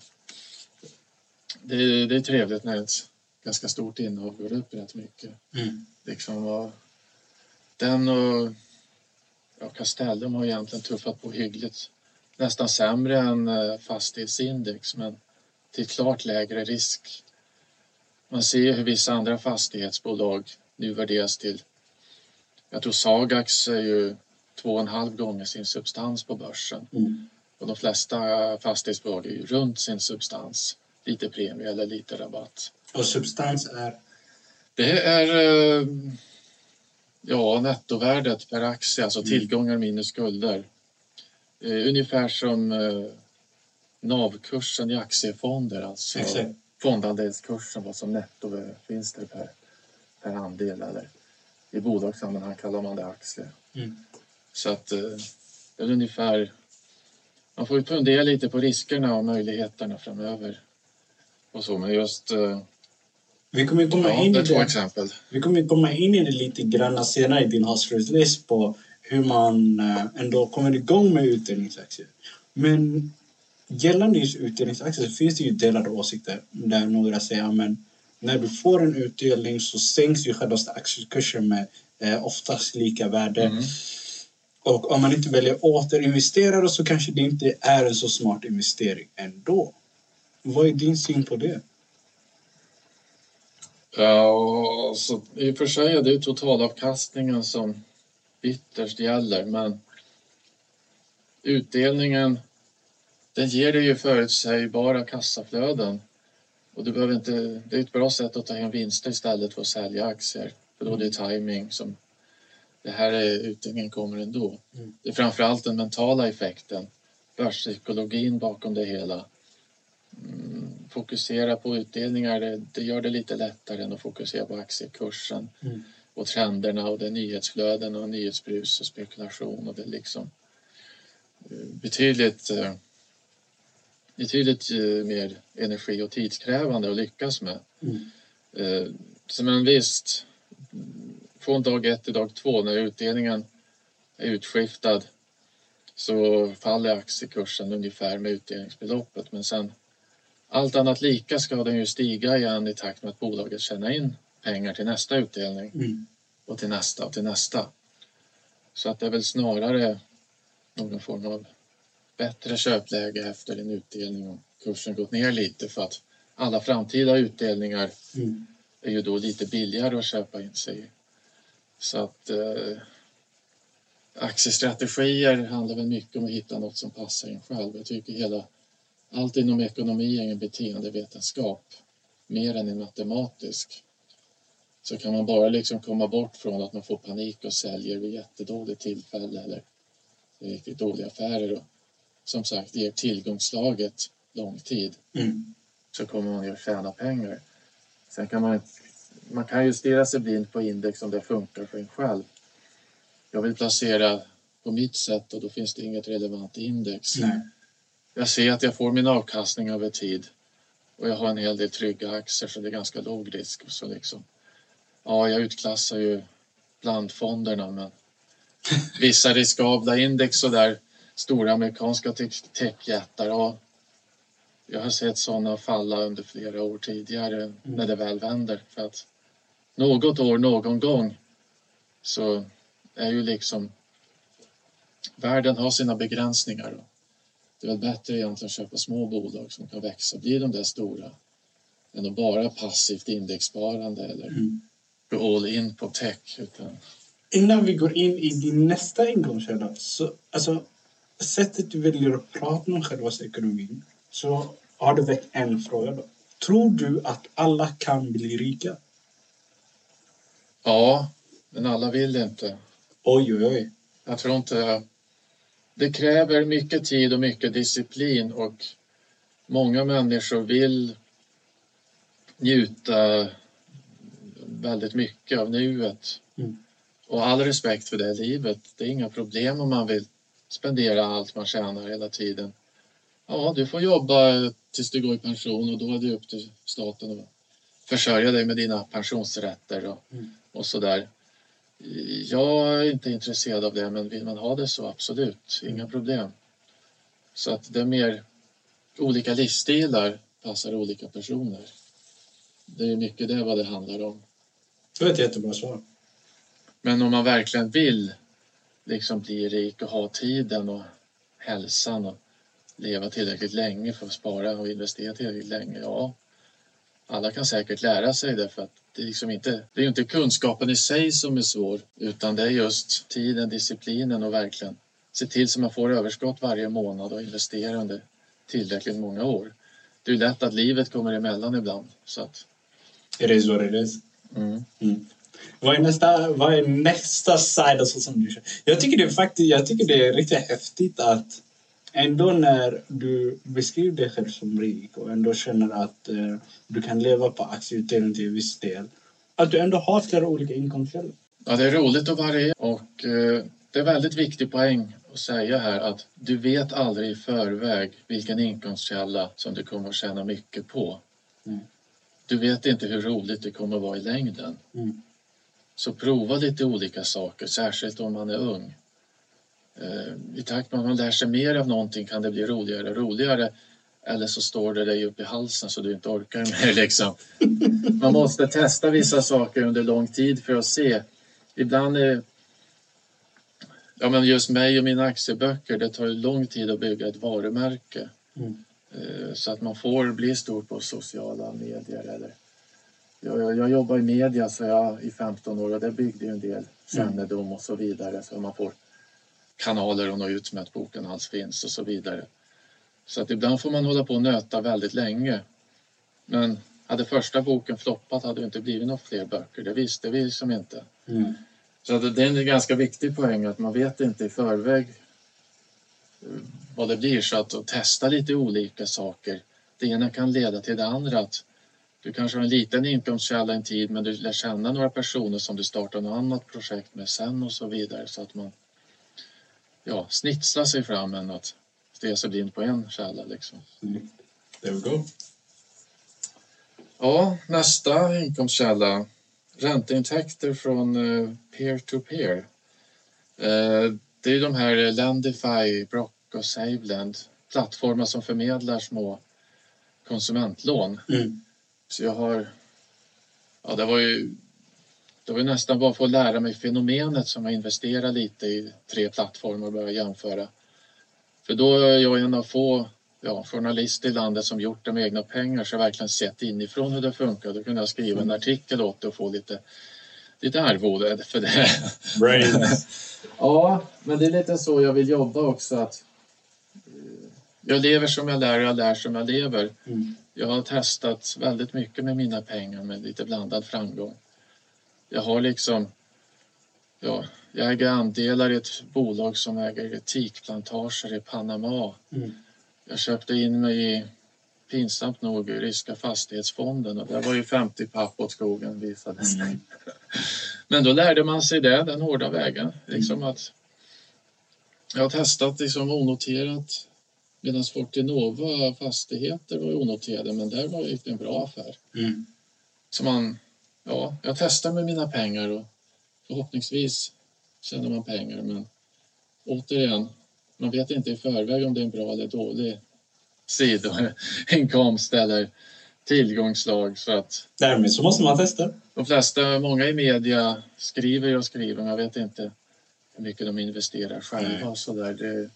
det är, det är trevligt när ett ganska stort innehav går upp rätt mycket. Mm. Liksom vad, den och ja, Castellum har egentligen tuffat på hyggligt. Nästan sämre än eh, fastighetsindex men till klart lägre risk. Man ser hur vissa andra fastighetsbolag nu värderas till jag tror Sagax är ju två och en halv gånger sin substans på börsen. Mm. Och de flesta fastighetsbolag är ju runt sin substans. Lite premie eller lite rabatt. Och substans är Det är eh, ja, nettovärdet per aktie, alltså Mm. tillgångar minus skulder. Eh, ungefär som eh, NAV-kursen i aktiefonder, alltså Exakt. fondandelskursen, vad som nettovinster per, per andel eller i bolagssammanhang kallar man det aktie. Mm. Så att eh, det är ungefär, man får ju fundera lite på riskerna och möjligheterna framöver. Och så, men just, eh, Vi kommer komma ja, in i det. exempel. Vi kommer komma in i det lite grann senare i din avslutningslist på hur man eh, ändå kommer igång med utdelningsaktier. Men gällande just utdelningsaktier så finns det ju delade åsikter där några säger att när du får en utdelning så sänks ju själva aktiekursen med eh, oftast lika värde. Mm. Och om man inte väljer att återinvestera då så kanske det inte är en så smart investering ändå. Vad är din syn på det? Ja, så i och för sig är det totalavkastningen som ytterst gäller, men utdelningen, den ger dig ju förutsägbara kassaflöden. Och du behöver inte, det är ett bra sätt att ta hem vinster istället för att sälja aktier. För då är det timing som, det här är, utdelningen kommer ändå. Mm. Det är framförallt den mentala effekten, börspsykologin bakom det hela. Mm, fokusera på utdelningar, det, det gör det lite lättare än att fokusera på aktiekursen Mm. Och trenderna och det är nyhetsflöden och nyhetsbrus och spekulation och det är liksom eh, betydligt, eh, betydligt eh, mer energi och tidskrävande att lyckas med. Mm. Så men visst, från dag ett till dag två när utdelningen är utskiftad så faller aktiekursen ungefär med utdelningsbeloppet men sen allt annat lika ska den ju stiga igen i takt med att bolaget tjänar in pengar till nästa utdelning Mm. och till nästa och till nästa. Så att det är väl snarare någon form av bättre köpläge efter en utdelning om kursen gått ner lite för att alla framtida utdelningar Mm. är ju då lite billigare att köpa in sig i. Så att eh, aktiestrategier handlar väl mycket om att hitta något som passar en själv. Jag tycker hela allt inom ekonomi är en beteendevetenskap mer än en matematisk. Så kan man bara liksom komma bort från att man får panik och säljer vid jättedåligt tillfälle eller riktigt dåliga affärer och som sagt ger tillgångslaget lång tid Mm. så kommer man ju att tjäna pengar. Sen kan man, man kan ju stirra sig blind på index om det funkar för en själv. Jag vill placera på mitt sätt och då finns det inget relevant index. Nej. Jag ser att jag får min avkastning över tid och jag har en hel del trygga aktier så det är ganska låg risk. Så liksom. Ja, jag utklassar ju blandfonderna men vissa riskabla index och där stora amerikanska tech- techjättar, ja, jag har sett sådana falla under flera år tidigare när det väl vänder. För att något år, någon gång så är ju liksom världen har sina begränsningar. Det är väl bättre egentligen att köpa små bolag som kan växa, bli de där stora än att bara passivt indexsparande eller Mm. Gå all in på tech. Utan, Innan vi går in i din nästa ingångskälla, så alltså sättet du väljer att prata om själva ekonomin, så har du väckt en fråga då. Tror du att alla kan bli rika? ja, men alla vill inte. Oj, oj, oj. Jag tror inte... Det kräver mycket tid och mycket disciplin och många människor vill njuta väldigt mycket av nuet. Mm. Och all respekt för det livet. Det är inga problem om man vill spendera allt man tjänar hela tiden. Ja, du får jobba tills du går i pension och då är det upp till staten att försörja dig med dina pensionsrätter och, Mm. och sådär. Jag är inte intresserad av det, men vill man ha det så absolut, inga problem. Så att det är mer olika livsstilar passar olika personer. Det är mycket det vad det handlar om. Det var ett jättebra svar. Men om man verkligen vill liksom bli rik och ha tiden och hälsan och leva tillräckligt länge för att spara och investera tillräckligt länge, ja. Alla kan säkert lära sig det för att det är, liksom inte, det är inte kunskapen i sig som är svår utan det är just tiden, disciplinen och verkligen se till så man får överskott varje månad och investera under tillräckligt många år. Det är lätt att livet kommer emellan ibland så att It is what it is. Mm. Mm. Vad är nästa, vad är nästa alltså, som du kör? Jag tycker det är faktiskt, jag tycker det är riktigt häftigt att ändå när du beskriver dig själv som rik och ändå känner att eh, du kan leva på aktieutdelning till viss del. Att du ändå har flera olika inkomstkällor. Ja, det är roligt att variera och eh, det är väldigt viktig poäng att säga här att du vet aldrig i förväg vilken inkomstkälla som du kommer att tjäna mycket på. Mm. Du vet inte hur roligt det kommer att vara i längden. Mm. Så prova lite olika saker, särskilt om man är ung. Eh, I takt med att man lär sig mer av någonting kan det bli roligare och roligare. Eller så står det dig upp i halsen så du inte orkar mer. Liksom. Man måste testa vissa saker under lång tid för att se. Ibland är Ja, men just mig och mina aktieböcker, det tar lång tid att bygga ett varumärke. Mm. Eh, Så att man får bli stor på sociala medier. Eller... Jag, jag, jobbar i media så jag, i 15 år och det byggde ju en del kännedom och så vidare. Så man får kanaler att nå ut med att boken alls finns och så vidare. Så att ibland får man hålla på och nöta väldigt länge. Men hade första boken floppat hade det inte blivit några fler böcker. Det visste vi som inte. Mm. Så att det är en ganska viktig poäng att man vet inte i förväg vad det blir. Så att, att testa lite olika saker. Det ena kan leda till det andra. Att du kanske har en liten inkomstkälla en tid men du lär känna några personer som du startar något annat projekt med sen och så vidare. Så att man ja, snitslar sig fram än att stirra sig blind på en källa. Liksom. Mm. There we go. Ja, nästa inkomstkälla. Ränteintäkter från eh, peer-to-peer. Eh, Det är de här Lendify, Brock och Savelend. Plattformar som förmedlar små konsumentlån. Mm. Så jag har... Ja, det var ju... Det var nästan bara för att lära mig fenomenet som jag investerade lite i tre plattformar och började jämföra. För då är jag en av få ja, journalister i landet som gjort det med egna pengar så jag verkligen sett inifrån hur det funkar. Då kunde jag skriva en artikel åt det och få lite, lite arvode för det. *laughs* Ja, men det är lite så jag vill jobba också. att Jag lever som jag lär jag lär som jag lever. Mm. Jag har testat väldigt mycket med mina pengar med lite blandad framgång. Jag har liksom, ja, jag äger andelar i ett bolag som äger etikplantager i Panama. Mm. Jag köpte in mig i, pinsamt nog, i ryska fastighetsfonden och det var ju 50 papp åt skogen visade sig. Mm. Men då lärde man sig det, den hårda vägen. Liksom att jag har testat liksom onoterat medan Fortinova fastigheter var onoterade men där var det en bra affär. Mm. Så man, ja, jag testar med mina pengar och förhoppningsvis tjänar man pengar men återigen, man vet inte i förväg om det är en bra eller dålig sidoinkomst *laughs* eller tillgångslag så att Därmed så måste man testa. de flesta, många i media skriver och skriver men jag vet inte hur mycket de investerar själva Nej. och sådär. Det,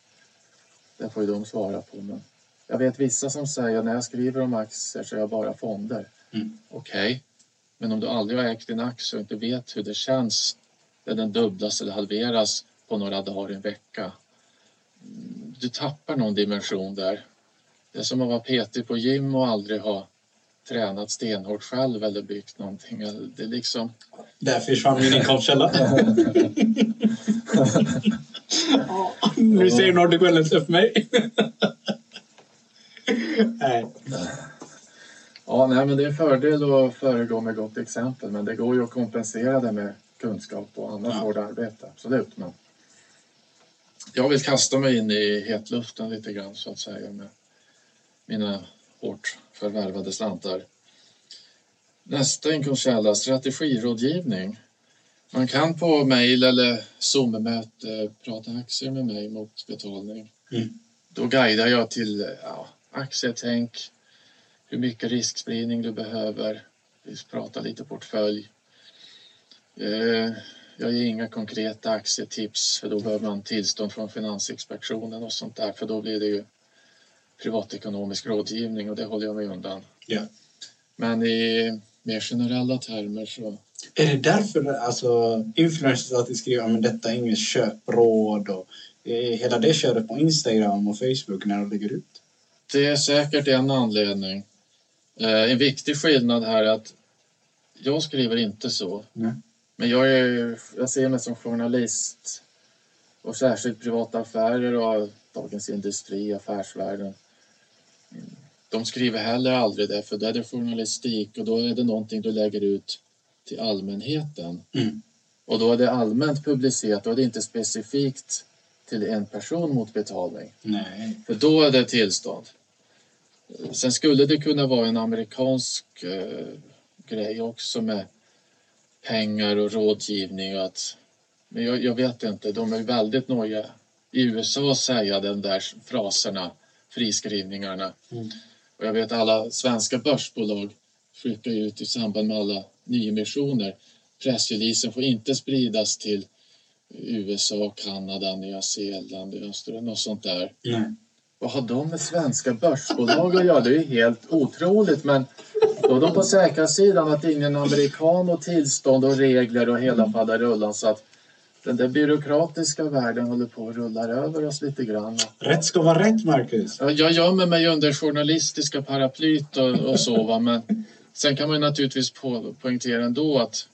det får ju de svara på. Men jag vet vissa som säger när jag skriver om aktier så är jag bara fonder. Mm. Okej, men om du aldrig har ägt en aktie och inte vet hur det känns när den dubblas eller halveras på några dagar, en vecka. mm, Du tappar någon dimension där. Det är som att vara petig på gym och aldrig ha tränat stenhårt själv eller byggt någonting. Det är liksom... Där försvann min inkomstkälla. Ja, *laughs* *laughs* nu säger Nordic Wellness upp mig. *laughs* Nej. Ja, nej, men det är en fördel att föregå med gott exempel men det går ju att kompensera det med kunskap och annat Ja. hårt arbete. Absolut. Men jag vill kasta mig in i hetluften lite grann så att säga med mina hårt förvärvade slantar. Nästa inkomstkälla, strategirådgivning. Man kan på mejl eller Zoom-möte prata aktier med mig mot betalning. Mm. Då guidar jag till ja, aktietänk, hur mycket riskspridning du behöver. Vi pratar lite portfölj. Eh, jag ger inga konkreta aktietips för då behöver man tillstånd från Finansinspektionen och sånt där för då blir det ju privatekonomisk rådgivning och det håller jag mig undan. Ja. Men i mer generella termer så Är det därför alltså, influencers alltid skriver att detta är inget köpråd och eh, hela det köret på Instagram och Facebook när de lägger ut? Det är säkert en anledning. Eh, En viktig skillnad här är att jag skriver inte så. Nej. Men jag, är, jag ser mig som journalist. Och särskilt privata affärer och Dagens Industri, Affärsvärlden. De skriver heller aldrig det, för då är det journalistik och då är det någonting du lägger ut till allmänheten. Mm. Och då är det allmänt publicerat, då är det inte specifikt till en person mot betalning. Nej. För då är det tillstånd. Sen skulle det kunna vara en amerikansk eh, grej också med pengar och rådgivning. Och att, men jag, jag vet inte, de är väldigt noga i USA att säga de där fraserna, friskrivningarna. Mm. Och jag vet alla svenska börsbolag skickar ut i samband med alla nyemissioner. Pressreleasen får inte spridas till USA, Kanada, Nya Zeeland, Österrike och sånt där. Nej. Vad har de med svenska börsbolag att göra? Det är ju helt otroligt. Men då är de på säkra sidan att ingen amerikan och tillstånd och regler och hela faderullan. Så att den där byråkratiska världen håller på att rulla över oss lite grann. Rätt ska vara rätt, Marcus. Ja, Jag gömmer mig under journalistiska paraplyt och, och så. Va? Men sen kan man naturligtvis på, poängtera ändå att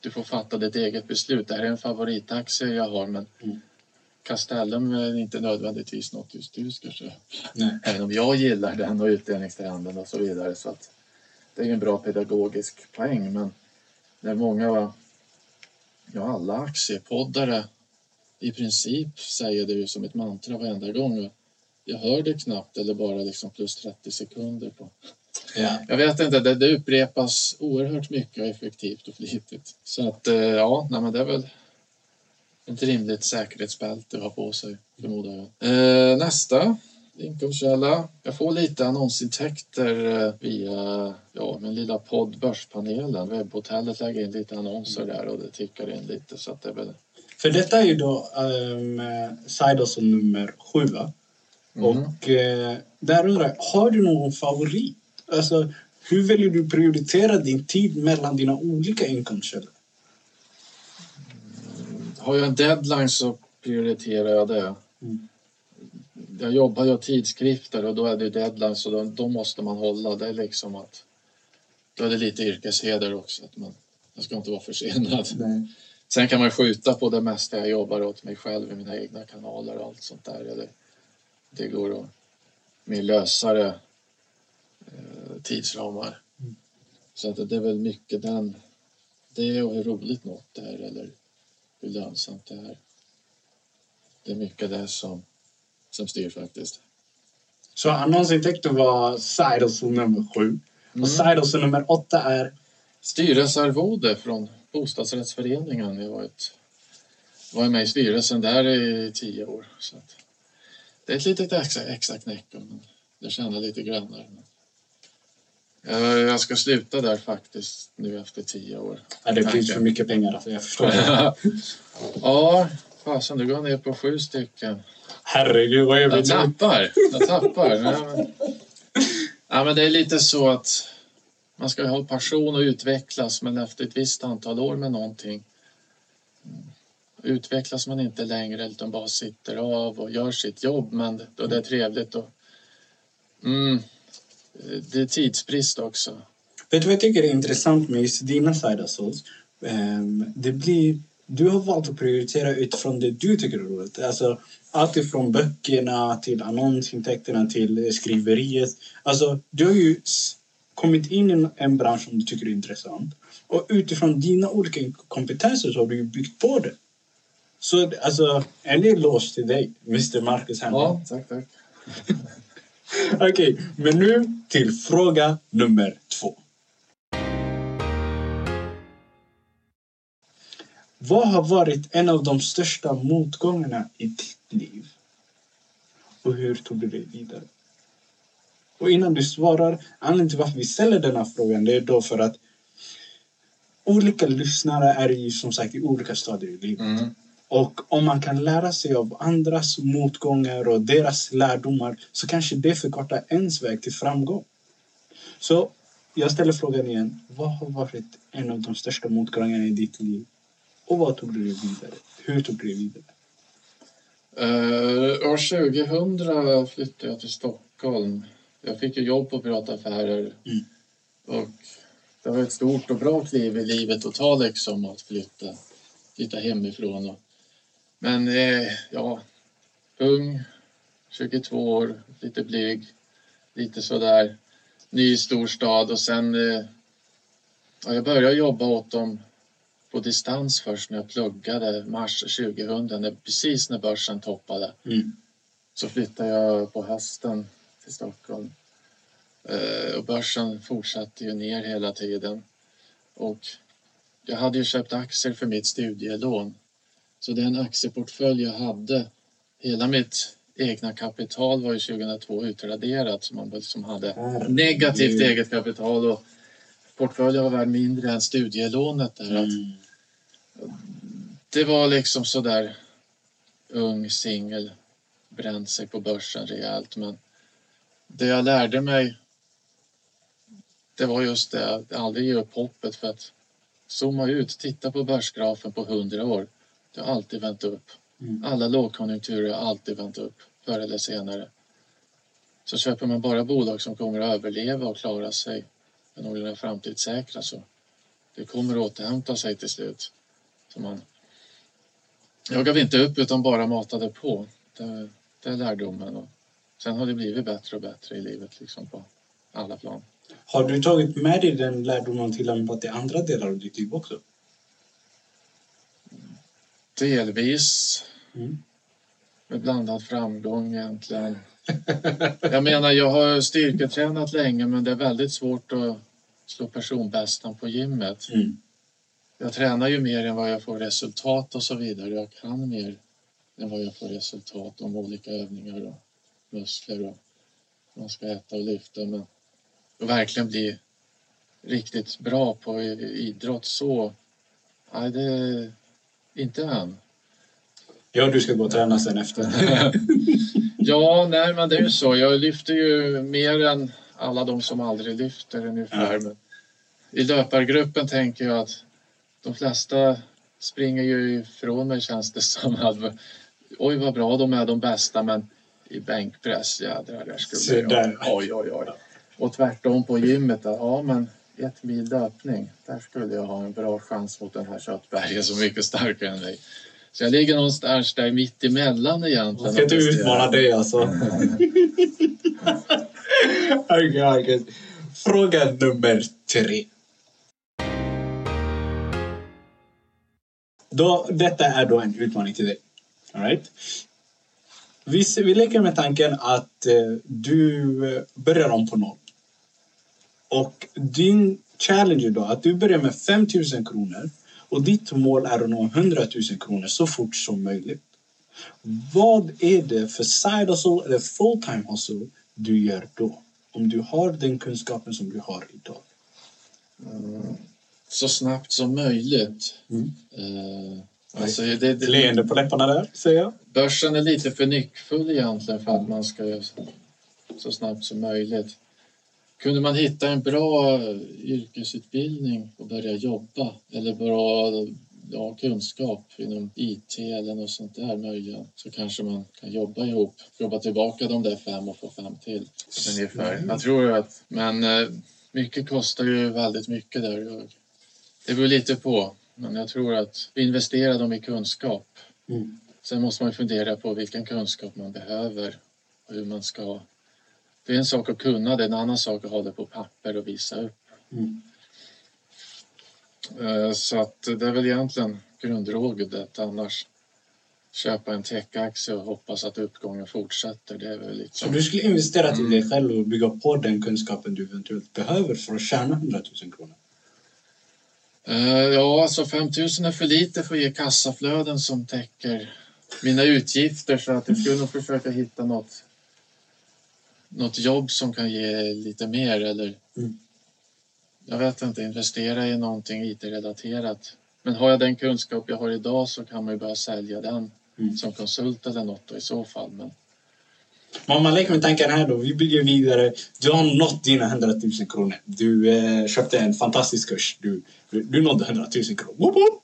du får fatta ditt eget beslut. Det här är en favoritaktie jag har men Mm. Castellum är inte nödvändigtvis något just du ska köpa. Även om jag gillar den och utdelningstrenden och så vidare. Så att det är en bra pedagogisk poäng. Men när många, ja alla aktiepoddare i princip säger det ju som ett mantra varenda gång. Jag hör det knappt eller bara liksom plus 30 sekunder på. Ja. Jag vet inte, det, det upprepas oerhört mycket och effektivt och flitigt. Så att eh, ja, nej, men det är väl ett rimligt säkerhetsbälte att ha på sig förmodar jag. Eh, nästa inkomstkälla. Jag får lite annonsintäkter eh, via ja, min lilla podd Börspanelen. Webbhotellet lägger in lite annonser där och det tickar in lite så att det är väl För detta är ju då um, Sidosson nummer sju, va? Mm. Och eh, där undrar jag, har du någon favorit? Alltså, hur väljer du prioritera din tid mellan dina olika inkomstkällor? Har jag en deadline så prioriterar jag det. Mm. Jag jobbar ju tidskrifter och då är det deadline så då, då måste man hålla. Det är liksom att då är det lite yrkesheder också. Att man, jag ska inte vara försenad. *laughs* Nej. Sen kan man skjuta på det mesta jag jobbar åt mig själv i mina egna kanaler och allt sånt där. Eller det går att med lösare eh, tidsramar. Mm. Så att det är väl mycket den, det och hur roligt något är eller hur lönsamt det är. Det är mycket det som, som styr faktiskt. Så annonsintäkten var Sidosson nummer sju. Mm. Och Sidosson nummer åtta är... Styrelsearvode från bostadsrättsföreningen. Jag var, ett, var med i styrelsen där i tio år. Så att, det är ett litet extra, extra knäck men det tjänar lite. Men, jag, jag ska sluta där faktiskt nu efter tio år. Ja, det blir för mycket pengar, alltså, jag förstår det. ja, fasen du går ner på sju stycken. Herregud, vad är Jag vi nu? tappar. Jag tappar. Nej, men, ja, men det är lite så att man ska ha passion och utvecklas men efter ett visst antal år med någonting mm, utvecklas man inte längre utan bara sitter av och gör sitt jobb men då det är trevligt och mm, det är tidsbrist också. Vet du vad jag tycker är intressant med just dina side hustles? Ehm, det blir, du har valt att prioritera utifrån det du tycker är roligt. Alltså, allt ifrån böckerna till annonsintäkterna till skriveriet. Alltså, du har ju kommit in i en- bransch som du tycker är intressant. Och utifrån dina olika kompetenser så har du ju byggt på det. Så alltså, en eloge till dig, Mr Marcus Hammar. Ja, tack, *laughs* tack. Okej, men nu till fråga nummer två. Vad har varit en av de största motgångarna i ditt liv? Och hur tog du dig vidare? Och innan du svarar, anledningen till varför vi ställer denna frågan det är då för att olika lyssnare är ju som sagt i olika stadier i livet. Mm. Och om man kan lära sig av andras motgångar och deras lärdomar så kanske det förkortar ens väg till framgång. Så jag ställer frågan igen. Vad har varit en av de största motgångarna i ditt liv? Och vad tog du vidare? Hur tog du vidare? Uh, år 2000 flyttade jag till Stockholm. Jag fick ju jobb på Privata Affärer Mm. och det var ett stort och bra kliv i livet att ta liksom att flytta, flytta hemifrån. Och, men eh, ja, ung, 22 år, lite blyg, lite sådär ny storstad och sen eh, ja, jag började jobba åt dem på distans först när jag pluggade mars 2000, när, precis när börsen toppade. Mm. Så flyttade jag på hösten till Stockholm. Eh, och börsen fortsatte ju ner hela tiden. Och jag hade ju köpt aktier för mitt studielån. Så den aktieportfölj jag hade, hela mitt egna kapital var ju 2002 utraderat. Så man liksom hade negativt eget kapital och portföljen var värd mindre än studielånet. Där. Mm. det var liksom sådär ung singel, bränt sig på börsen rejält. Men det jag lärde mig det var just det att aldrig ge upp hoppet för att zooma ut, titta på börsgrafen på 100 år. Det har alltid vänt upp. Mm. Alla lågkonjunkturer har alltid vänt upp förr eller senare. Så köper man bara bolag som kommer att överleva och klara sig är någorlunda framtidssäkra så det kommer att återhämta sig till slut. Så man, jag gav inte upp utan bara matade på. Det, det är lärdomen. Och sen har det blivit bättre och bättre i livet liksom på alla plan. Har du tagit med dig den lärdomen och tillämpat i andra delar av ditt liv också? Delvis Mm. med blandad framgång egentligen. *laughs* Jag menar, jag har styrketränat länge men det är väldigt svårt att slå personbästan på gymmet. Mm. Jag tränar ju mer än vad jag får resultat och så vidare. Jag kan mer än vad jag får resultat om olika övningar och muskler och man ska äta och lyfta. Men att verkligen bli riktigt bra på idrott så, nej det är inte än. Ja, du ska gå och träna sen efter. *laughs* Ja, nej men det är ju så. Jag lyfter ju mer än alla de som aldrig lyfter ungefär. Ja. Men I löpargruppen tänker jag att de flesta springer ju ifrån mig känns det som. Att, *laughs* oj vad bra de är, de bästa, men i bänkpress, jädrar, där skulle jag... Oj, oj, oj. Och tvärtom på gymmet, att, ja men ett mil löpning, där skulle jag ha en bra chans mot den här köttbergen som är mycket starkare än mig. Så jag ligger någonstans där mitt emellan egentligen. Jag ska inte utmana dig alltså. Okej. *laughs* Fråga nummer tre. Då, detta är då en utmaning till dig. All right? vi, vi leker med tanken att eh, du eh, börjar om på noll. Och din challenge är då att du börjar med 5 000 kronor och ditt mål är att nå 100 000 kronor så fort som möjligt. Vad är det för side hustle eller full time hustle du gör då? Om du har den kunskapen som du har idag. Mm, så snabbt som möjligt. Mm. Eh, alltså det, det, Leende på läpparna där, säger jag. börsen är lite för nyckfull egentligen för att man ska göra så snabbt som möjligt. Kunde man hitta en bra yrkesutbildning och börja jobba eller bra ja, kunskap inom IT eller något sånt där möjligen så kanske man kan jobba ihop, jobba tillbaka de där fem och få fem till. Ungefär. Jag tror att, men eh, mycket kostar ju väldigt mycket där. Jag- Det beror lite på, men jag tror att investera dem i kunskap Mm. Sen måste man fundera på vilken kunskap man behöver och hur man ska... Det är en sak att kunna det, en annan sak att ha det på papper och visa upp. Mm. Eh, Så att det är väl egentligen grundrådet annars. Köpa en techaktie och hoppas att uppgången fortsätter. Det är väl Så liksom... du skulle investera till dig själv och bygga på den kunskapen du eventuellt behöver för att tjäna 100 000 kronor? Eh, Ja, alltså 5 000 är för lite för att ge kassaflöden som täcker mina utgifter så att jag skulle nog försöka hitta något, något jobb som kan ge lite mer eller Mm. jag vet inte, investera i någonting IT-relaterat. Men har jag den kunskap jag har idag så kan man ju börja sälja den Mm. som konsult eller något i så fall. Men Men om man leker med tanken här då, vi bygger vidare. Du har nått dina 100 000 kronor. Du eh, köpte en fantastisk kurs. Du, du, du nådde 100 000 kronor. Woop, woop.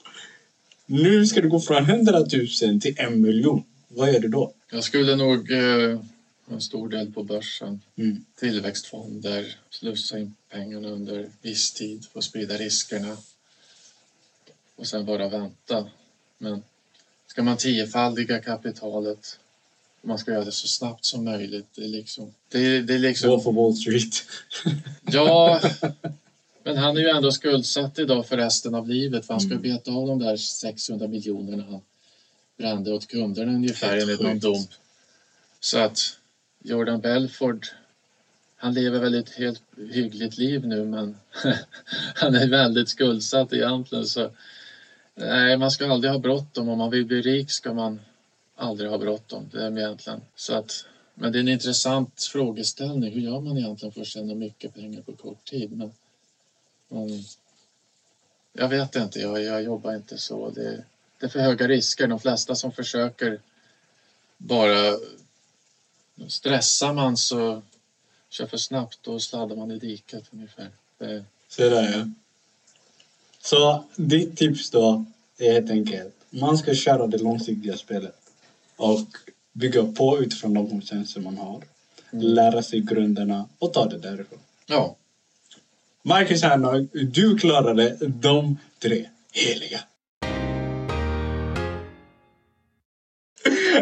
Nu ska du gå från 100 000 till en miljon. Vad gör du då? jag skulle nog eh, en stor del på börsen. Mm. Tillväxtfonder, slussa in pengarna under viss tid för att sprida riskerna. Och sen bara vänta. Men ska man tiofaldiga kapitalet man ska göra det så snabbt som möjligt. Det är liksom... Det, det är liksom Gå på Wall Street. *laughs* Ja, men han är ju ändå skuldsatt idag för resten av livet för han ska Mm. beta av de där 600 miljonerna han brände åt kunderna ungefär enligt någon dom. Så att Jordan Belford, han lever väl ett helt hyggligt liv nu men *laughs* han är väldigt skuldsatt egentligen så nej, man ska aldrig ha bråttom. Om man vill bli rik ska man aldrig ha bråttom. Det är egentligen så att men det är en intressant frågeställning. Hur gör man egentligen för att tjäna mycket pengar på kort tid? Men, um, jag vet inte, jag, jag jobbar inte så. Det, det är för höga risker. De flesta som försöker bara stressar man så kör för snabbt då sladdar man i diket ungefär. Det, Så där ja. Så ditt tips då är helt enkelt man ska köra det långsiktiga spelet och bygga på utifrån de kompetenser man har. Lära sig grunderna och ta det därifrån. ja, Marcus Hernhag, du klarade de tre heliga.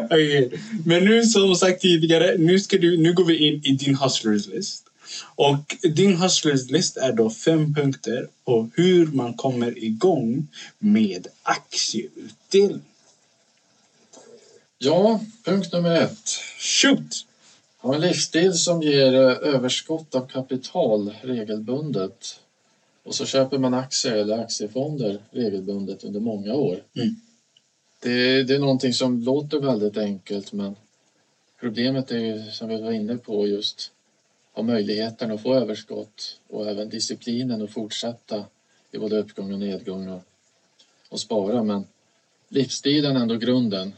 Okej, Men nu som sagt tidigare, nu, ska du, nu går vi in i din hustlers list. Och din hustlers list är då fem punkter på hur man kommer igång med aktieutdelning. ja, punkt nummer ett. Shoot! Ha en livsstil som ger eh, överskott av kapital regelbundet. Och så köper man aktier eller aktiefonder regelbundet under många år. Mm. Det, det är någonting som låter väldigt enkelt men problemet är ju som vi var inne på just ha möjligheten att få överskott och även disciplinen att fortsätta i både uppgång och nedgång och, och spara. Men livsstilen är ändå grunden.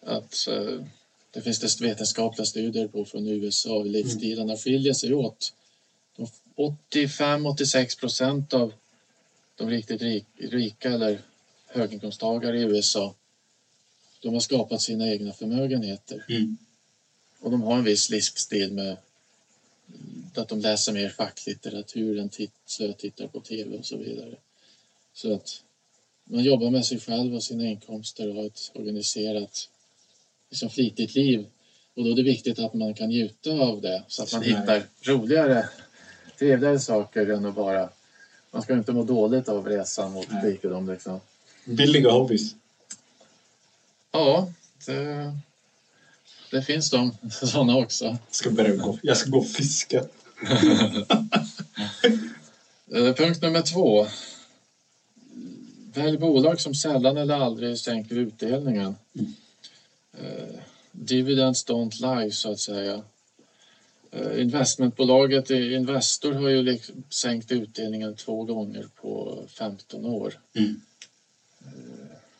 Att eh, det finns det vetenskapliga studier på från USA. Livsstilarna skiljer sig åt. 85-86 procent av de riktigt rika eller höginkomsttagare i USA de har skapat sina egna förmögenheter. Mm. Och de har en viss livsstil med att de läser mer facklitteratur än titt, slötittar på tv och så vidare. Så att man jobbar med sig själv och sina inkomster och har ett organiserat liksom flitigt liv. Och då är det viktigt att man kan njuta av det så att man hittar roligare, trevligare saker än att bara... Man ska inte må dåligt av resan mot rikedom liksom. Billiga hobbys. Ja, det, det finns de *laughs* sådana också. Jag ska börja gå, jag ska gå och fiska. Eh, Punkt nummer två. Välj bolag som sällan eller aldrig sänker utdelningen. Mm. Eh, Dividends don't lie, så att säga. Eh, Investmentbolaget Investor har ju sänkt utdelningen två gånger på 15 år. Mm.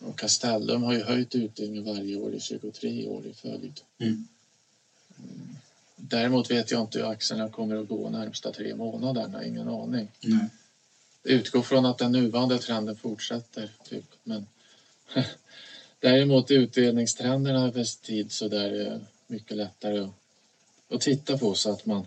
Och Castellum har ju höjt utdelningen varje år i 23 år i följd. Mm. Däremot vet jag inte hur aktierna kommer att gå närmsta tre månaderna, ingen aning. Nej. utgår från att den nuvarande trenden fortsätter. Typ. Men *laughs* däremot utdelningstrenderna över tid så där är mycket lättare att, att titta på så att man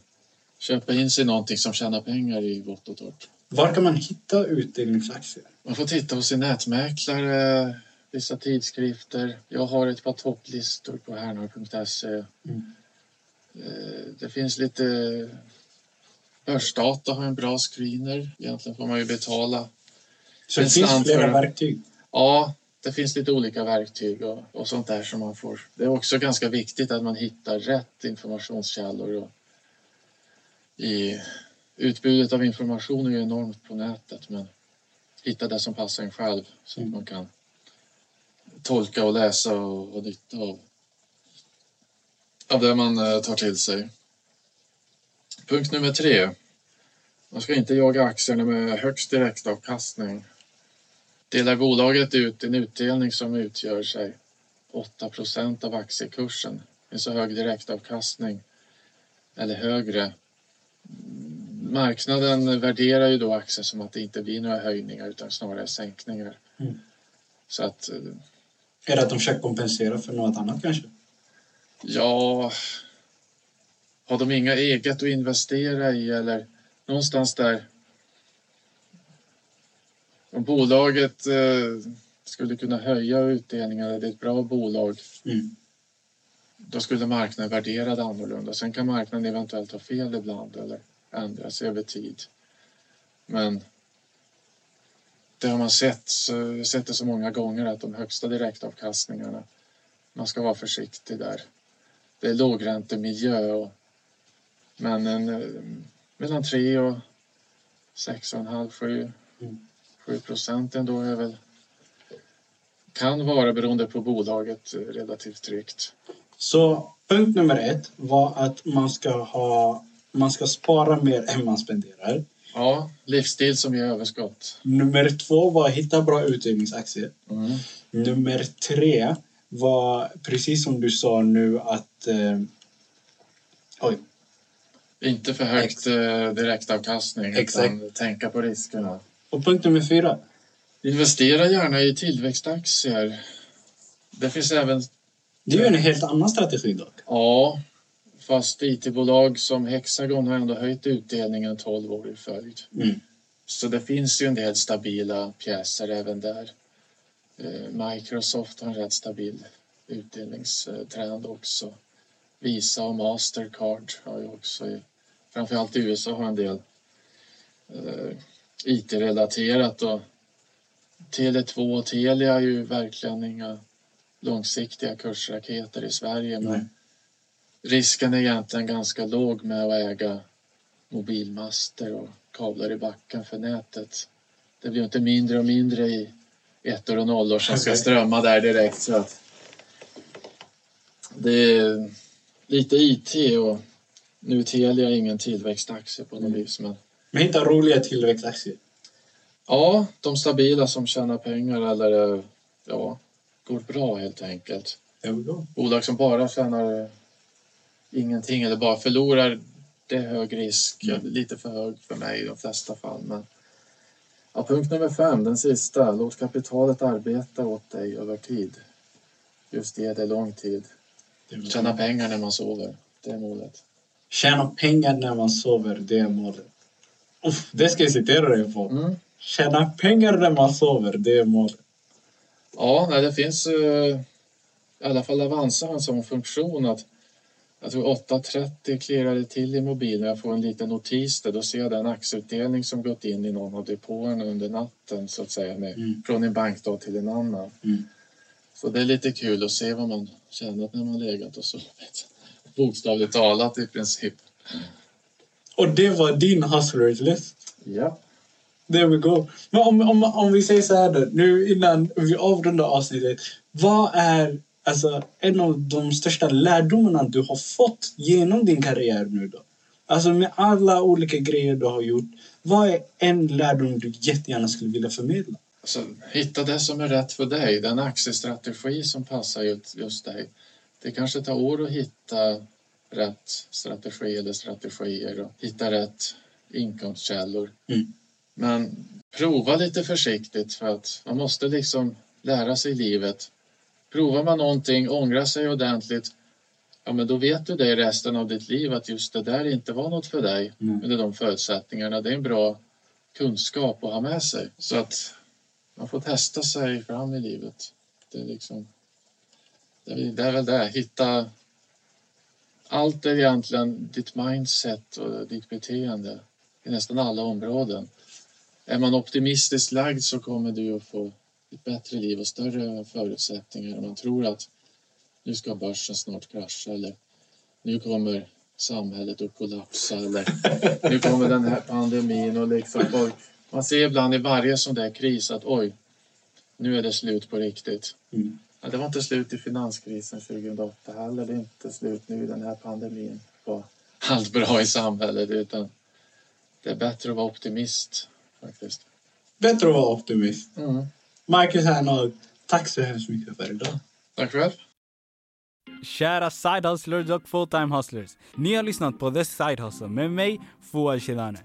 köper in sig i någonting som tjänar pengar i vått och torrt. Var kan man hitta utdelningsaktier? Man får titta hos sin nätmäklare, vissa tidskrifter. Jag har ett par topplistor på hernor.se. Mm. Eh, Det finns lite Börsdata har en bra screener. Egentligen får man ju betala Så det finns flera för- verktyg. Ja, det finns lite olika verktyg och, och sånt där som man får. Det är också ganska viktigt att man hittar rätt informationskällor. Och i, utbudet av information är ju enormt på nätet men hitta det som passar en själv så att Mm. man kan tolka och läsa och ha nytta av, av det man eh, tar till sig. Punkt nummer tre. Man ska inte jaga aktierna med högst direktavkastning delar bolaget ut en utdelning som utgör sig 8% av aktiekursen. En så hög direktavkastning eller högre. Marknaden värderar ju då aktien som att det inte blir några höjningar utan snarare sänkningar. Mm. Så att eh, Är det att de försöker kompensera för något annat kanske? ja, har de inga eget att investera i eller någonstans där om bolaget eh, skulle kunna höja utdelningarna, det är ett bra bolag, Mm. då skulle marknaden värdera det annorlunda. Sen kan marknaden eventuellt ha fel ibland eller ändras över tid. Men det har man sett, så, sett det så många gånger att de högsta direktavkastningarna, man ska vara försiktig där. Det är lågräntemiljö och, men en, eh, mellan 3 och 6,5, 7, Mm. 7 procent ändå är väl kan vara beroende på bolaget relativt tryggt. Så punkt nummer ett var att man ska, ha, man ska spara mer än man spenderar. Ja, livsstil som ger överskott. Nummer två var att hitta bra utdelningsaktier. Mm. Nummer tre var precis som du sa nu att... Eh, oj, Inte för högt eh, direktavkastning Exakt. utan tänka på riskerna. och punkt nummer fyra. Investera gärna i tillväxtaktier. Det finns även, Det är ju en helt annan strategi dock. ja, fast IT-bolag som Hexagon har ändå höjt utdelningen 12 år i följd. Mm. Så det finns ju en del stabila pjäser även där. Eh, Microsoft har en rätt stabil utdelningstrend också. Visa och Mastercard har ju också, framförallt i USA har en del eh, IT-relaterat och Tele2 och Telia är ju verkligen inga långsiktiga kursraketer i Sverige men. Risken är egentligen ganska låg med att äga mobilmaster och kablar i backen för nätet. Det blir ju inte mindre och mindre i ettor och nollor som ska strömma där direkt. Så att det är lite IT och nu Telia är ingen tillväxtaktie på något Mm. vis. Men Men hitta roliga tillväxtaktier. ja, de stabila som tjänar pengar eller ja, går bra helt enkelt. Bolag som bara tjänar ingenting eller bara förlorar, det är hög risk. Mm. Lite för hög för mig i de flesta fall. Men... Ja, punkt nummer fem, den sista. Låt kapitalet arbeta åt dig över tid. Just ge det lång tid. Tjäna pengar när man sover. Det är målet. Tjäna pengar när man sover, det är målet. Uff, det ska jag citera dig på. Mm. Tjäna pengar när man sover, det är målet. Ja, nej, det finns eh, i alla fall Avanza har en sån funktion att jag tror 8.30 klirrar det till i mobilen. Jag får en liten notis där. Då ser jag den aktieutdelning som gått in i någon av depåerna under natten så att säga. Med, Mm. Från en bankdag till en annan. Mm. Så det är lite kul att se vad man tjänat när man legat och sovit. *laughs* Bokstavligt talat i princip. Och det var din hustlers list. Ja. There we go. Men om, om, om vi säger så här då, nu innan vi avrundar avsnittet. Vad är alltså, en av de största lärdomarna du har fått genom din karriär nu då? Alltså med alla olika grejer du har gjort. Vad är en lärdom du jättegärna skulle vilja förmedla? Alltså, hitta det som är rätt för dig, den aktiestrategi som passar just, just dig. Det kanske tar år att hitta rätt strategi eller strategier och hitta rätt inkomstkällor. Mm. Men prova lite försiktigt för att man måste liksom lära sig livet. Provar man någonting, ångrar sig ordentligt, ja men då vet du det i resten av ditt liv att just det där inte var något för dig Mm. under de förutsättningarna. Det är en bra kunskap att ha med sig. Så att man får testa sig fram i livet. Det är liksom det är, det är väl det, hitta allt är egentligen ditt mindset och ditt beteende i nästan alla områden. Är man optimistiskt lagd så kommer du att få ett bättre liv och större förutsättningar. Man tror att nu ska börsen snart krascha eller nu kommer samhället att kollapsa eller nu kommer den här pandemin och liksom man ser ibland i varje sån där kris att oj, nu är det slut på riktigt. Mm. Ja, det var inte slut i finanskrisen 2008 heller. Det är inte slut nu i den här pandemin på allt bra i samhället utan det är bättre att vara optimist faktiskt. Bättre att vara optimist. Mm. Marcus Hernhag, tack så hemskt mycket för idag. Tack själv. Kära side hustlers och full-time hustlers. Ni har lyssnat på The Side Hustle med mig, Fouad Shedane.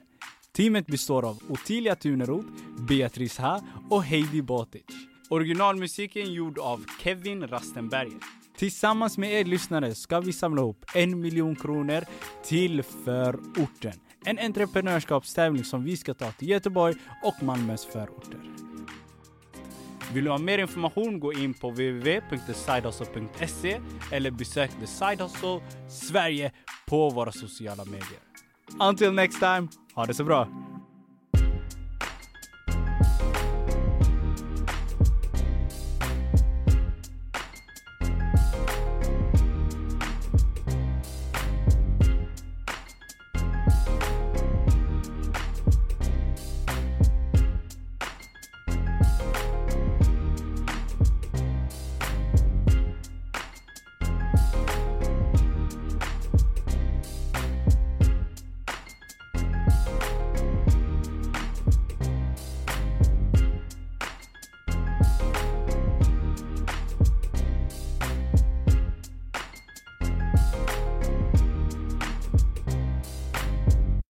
Teamet består av Ottilia Tuneroth, Beatrice Ha och Heidi Botic. Originalmusiken gjord av Kevin Rastenberger. Tillsammans med er lyssnare ska vi samla ihop en miljon kronor till förorten. En entreprenörskapstävling som vi ska ta till Göteborg och Malmös förorter. Vill du ha mer information gå in på www.thesidehustle.se eller besök The Side Hustle Sverige på våra sociala medier. Until next time, ha det så bra!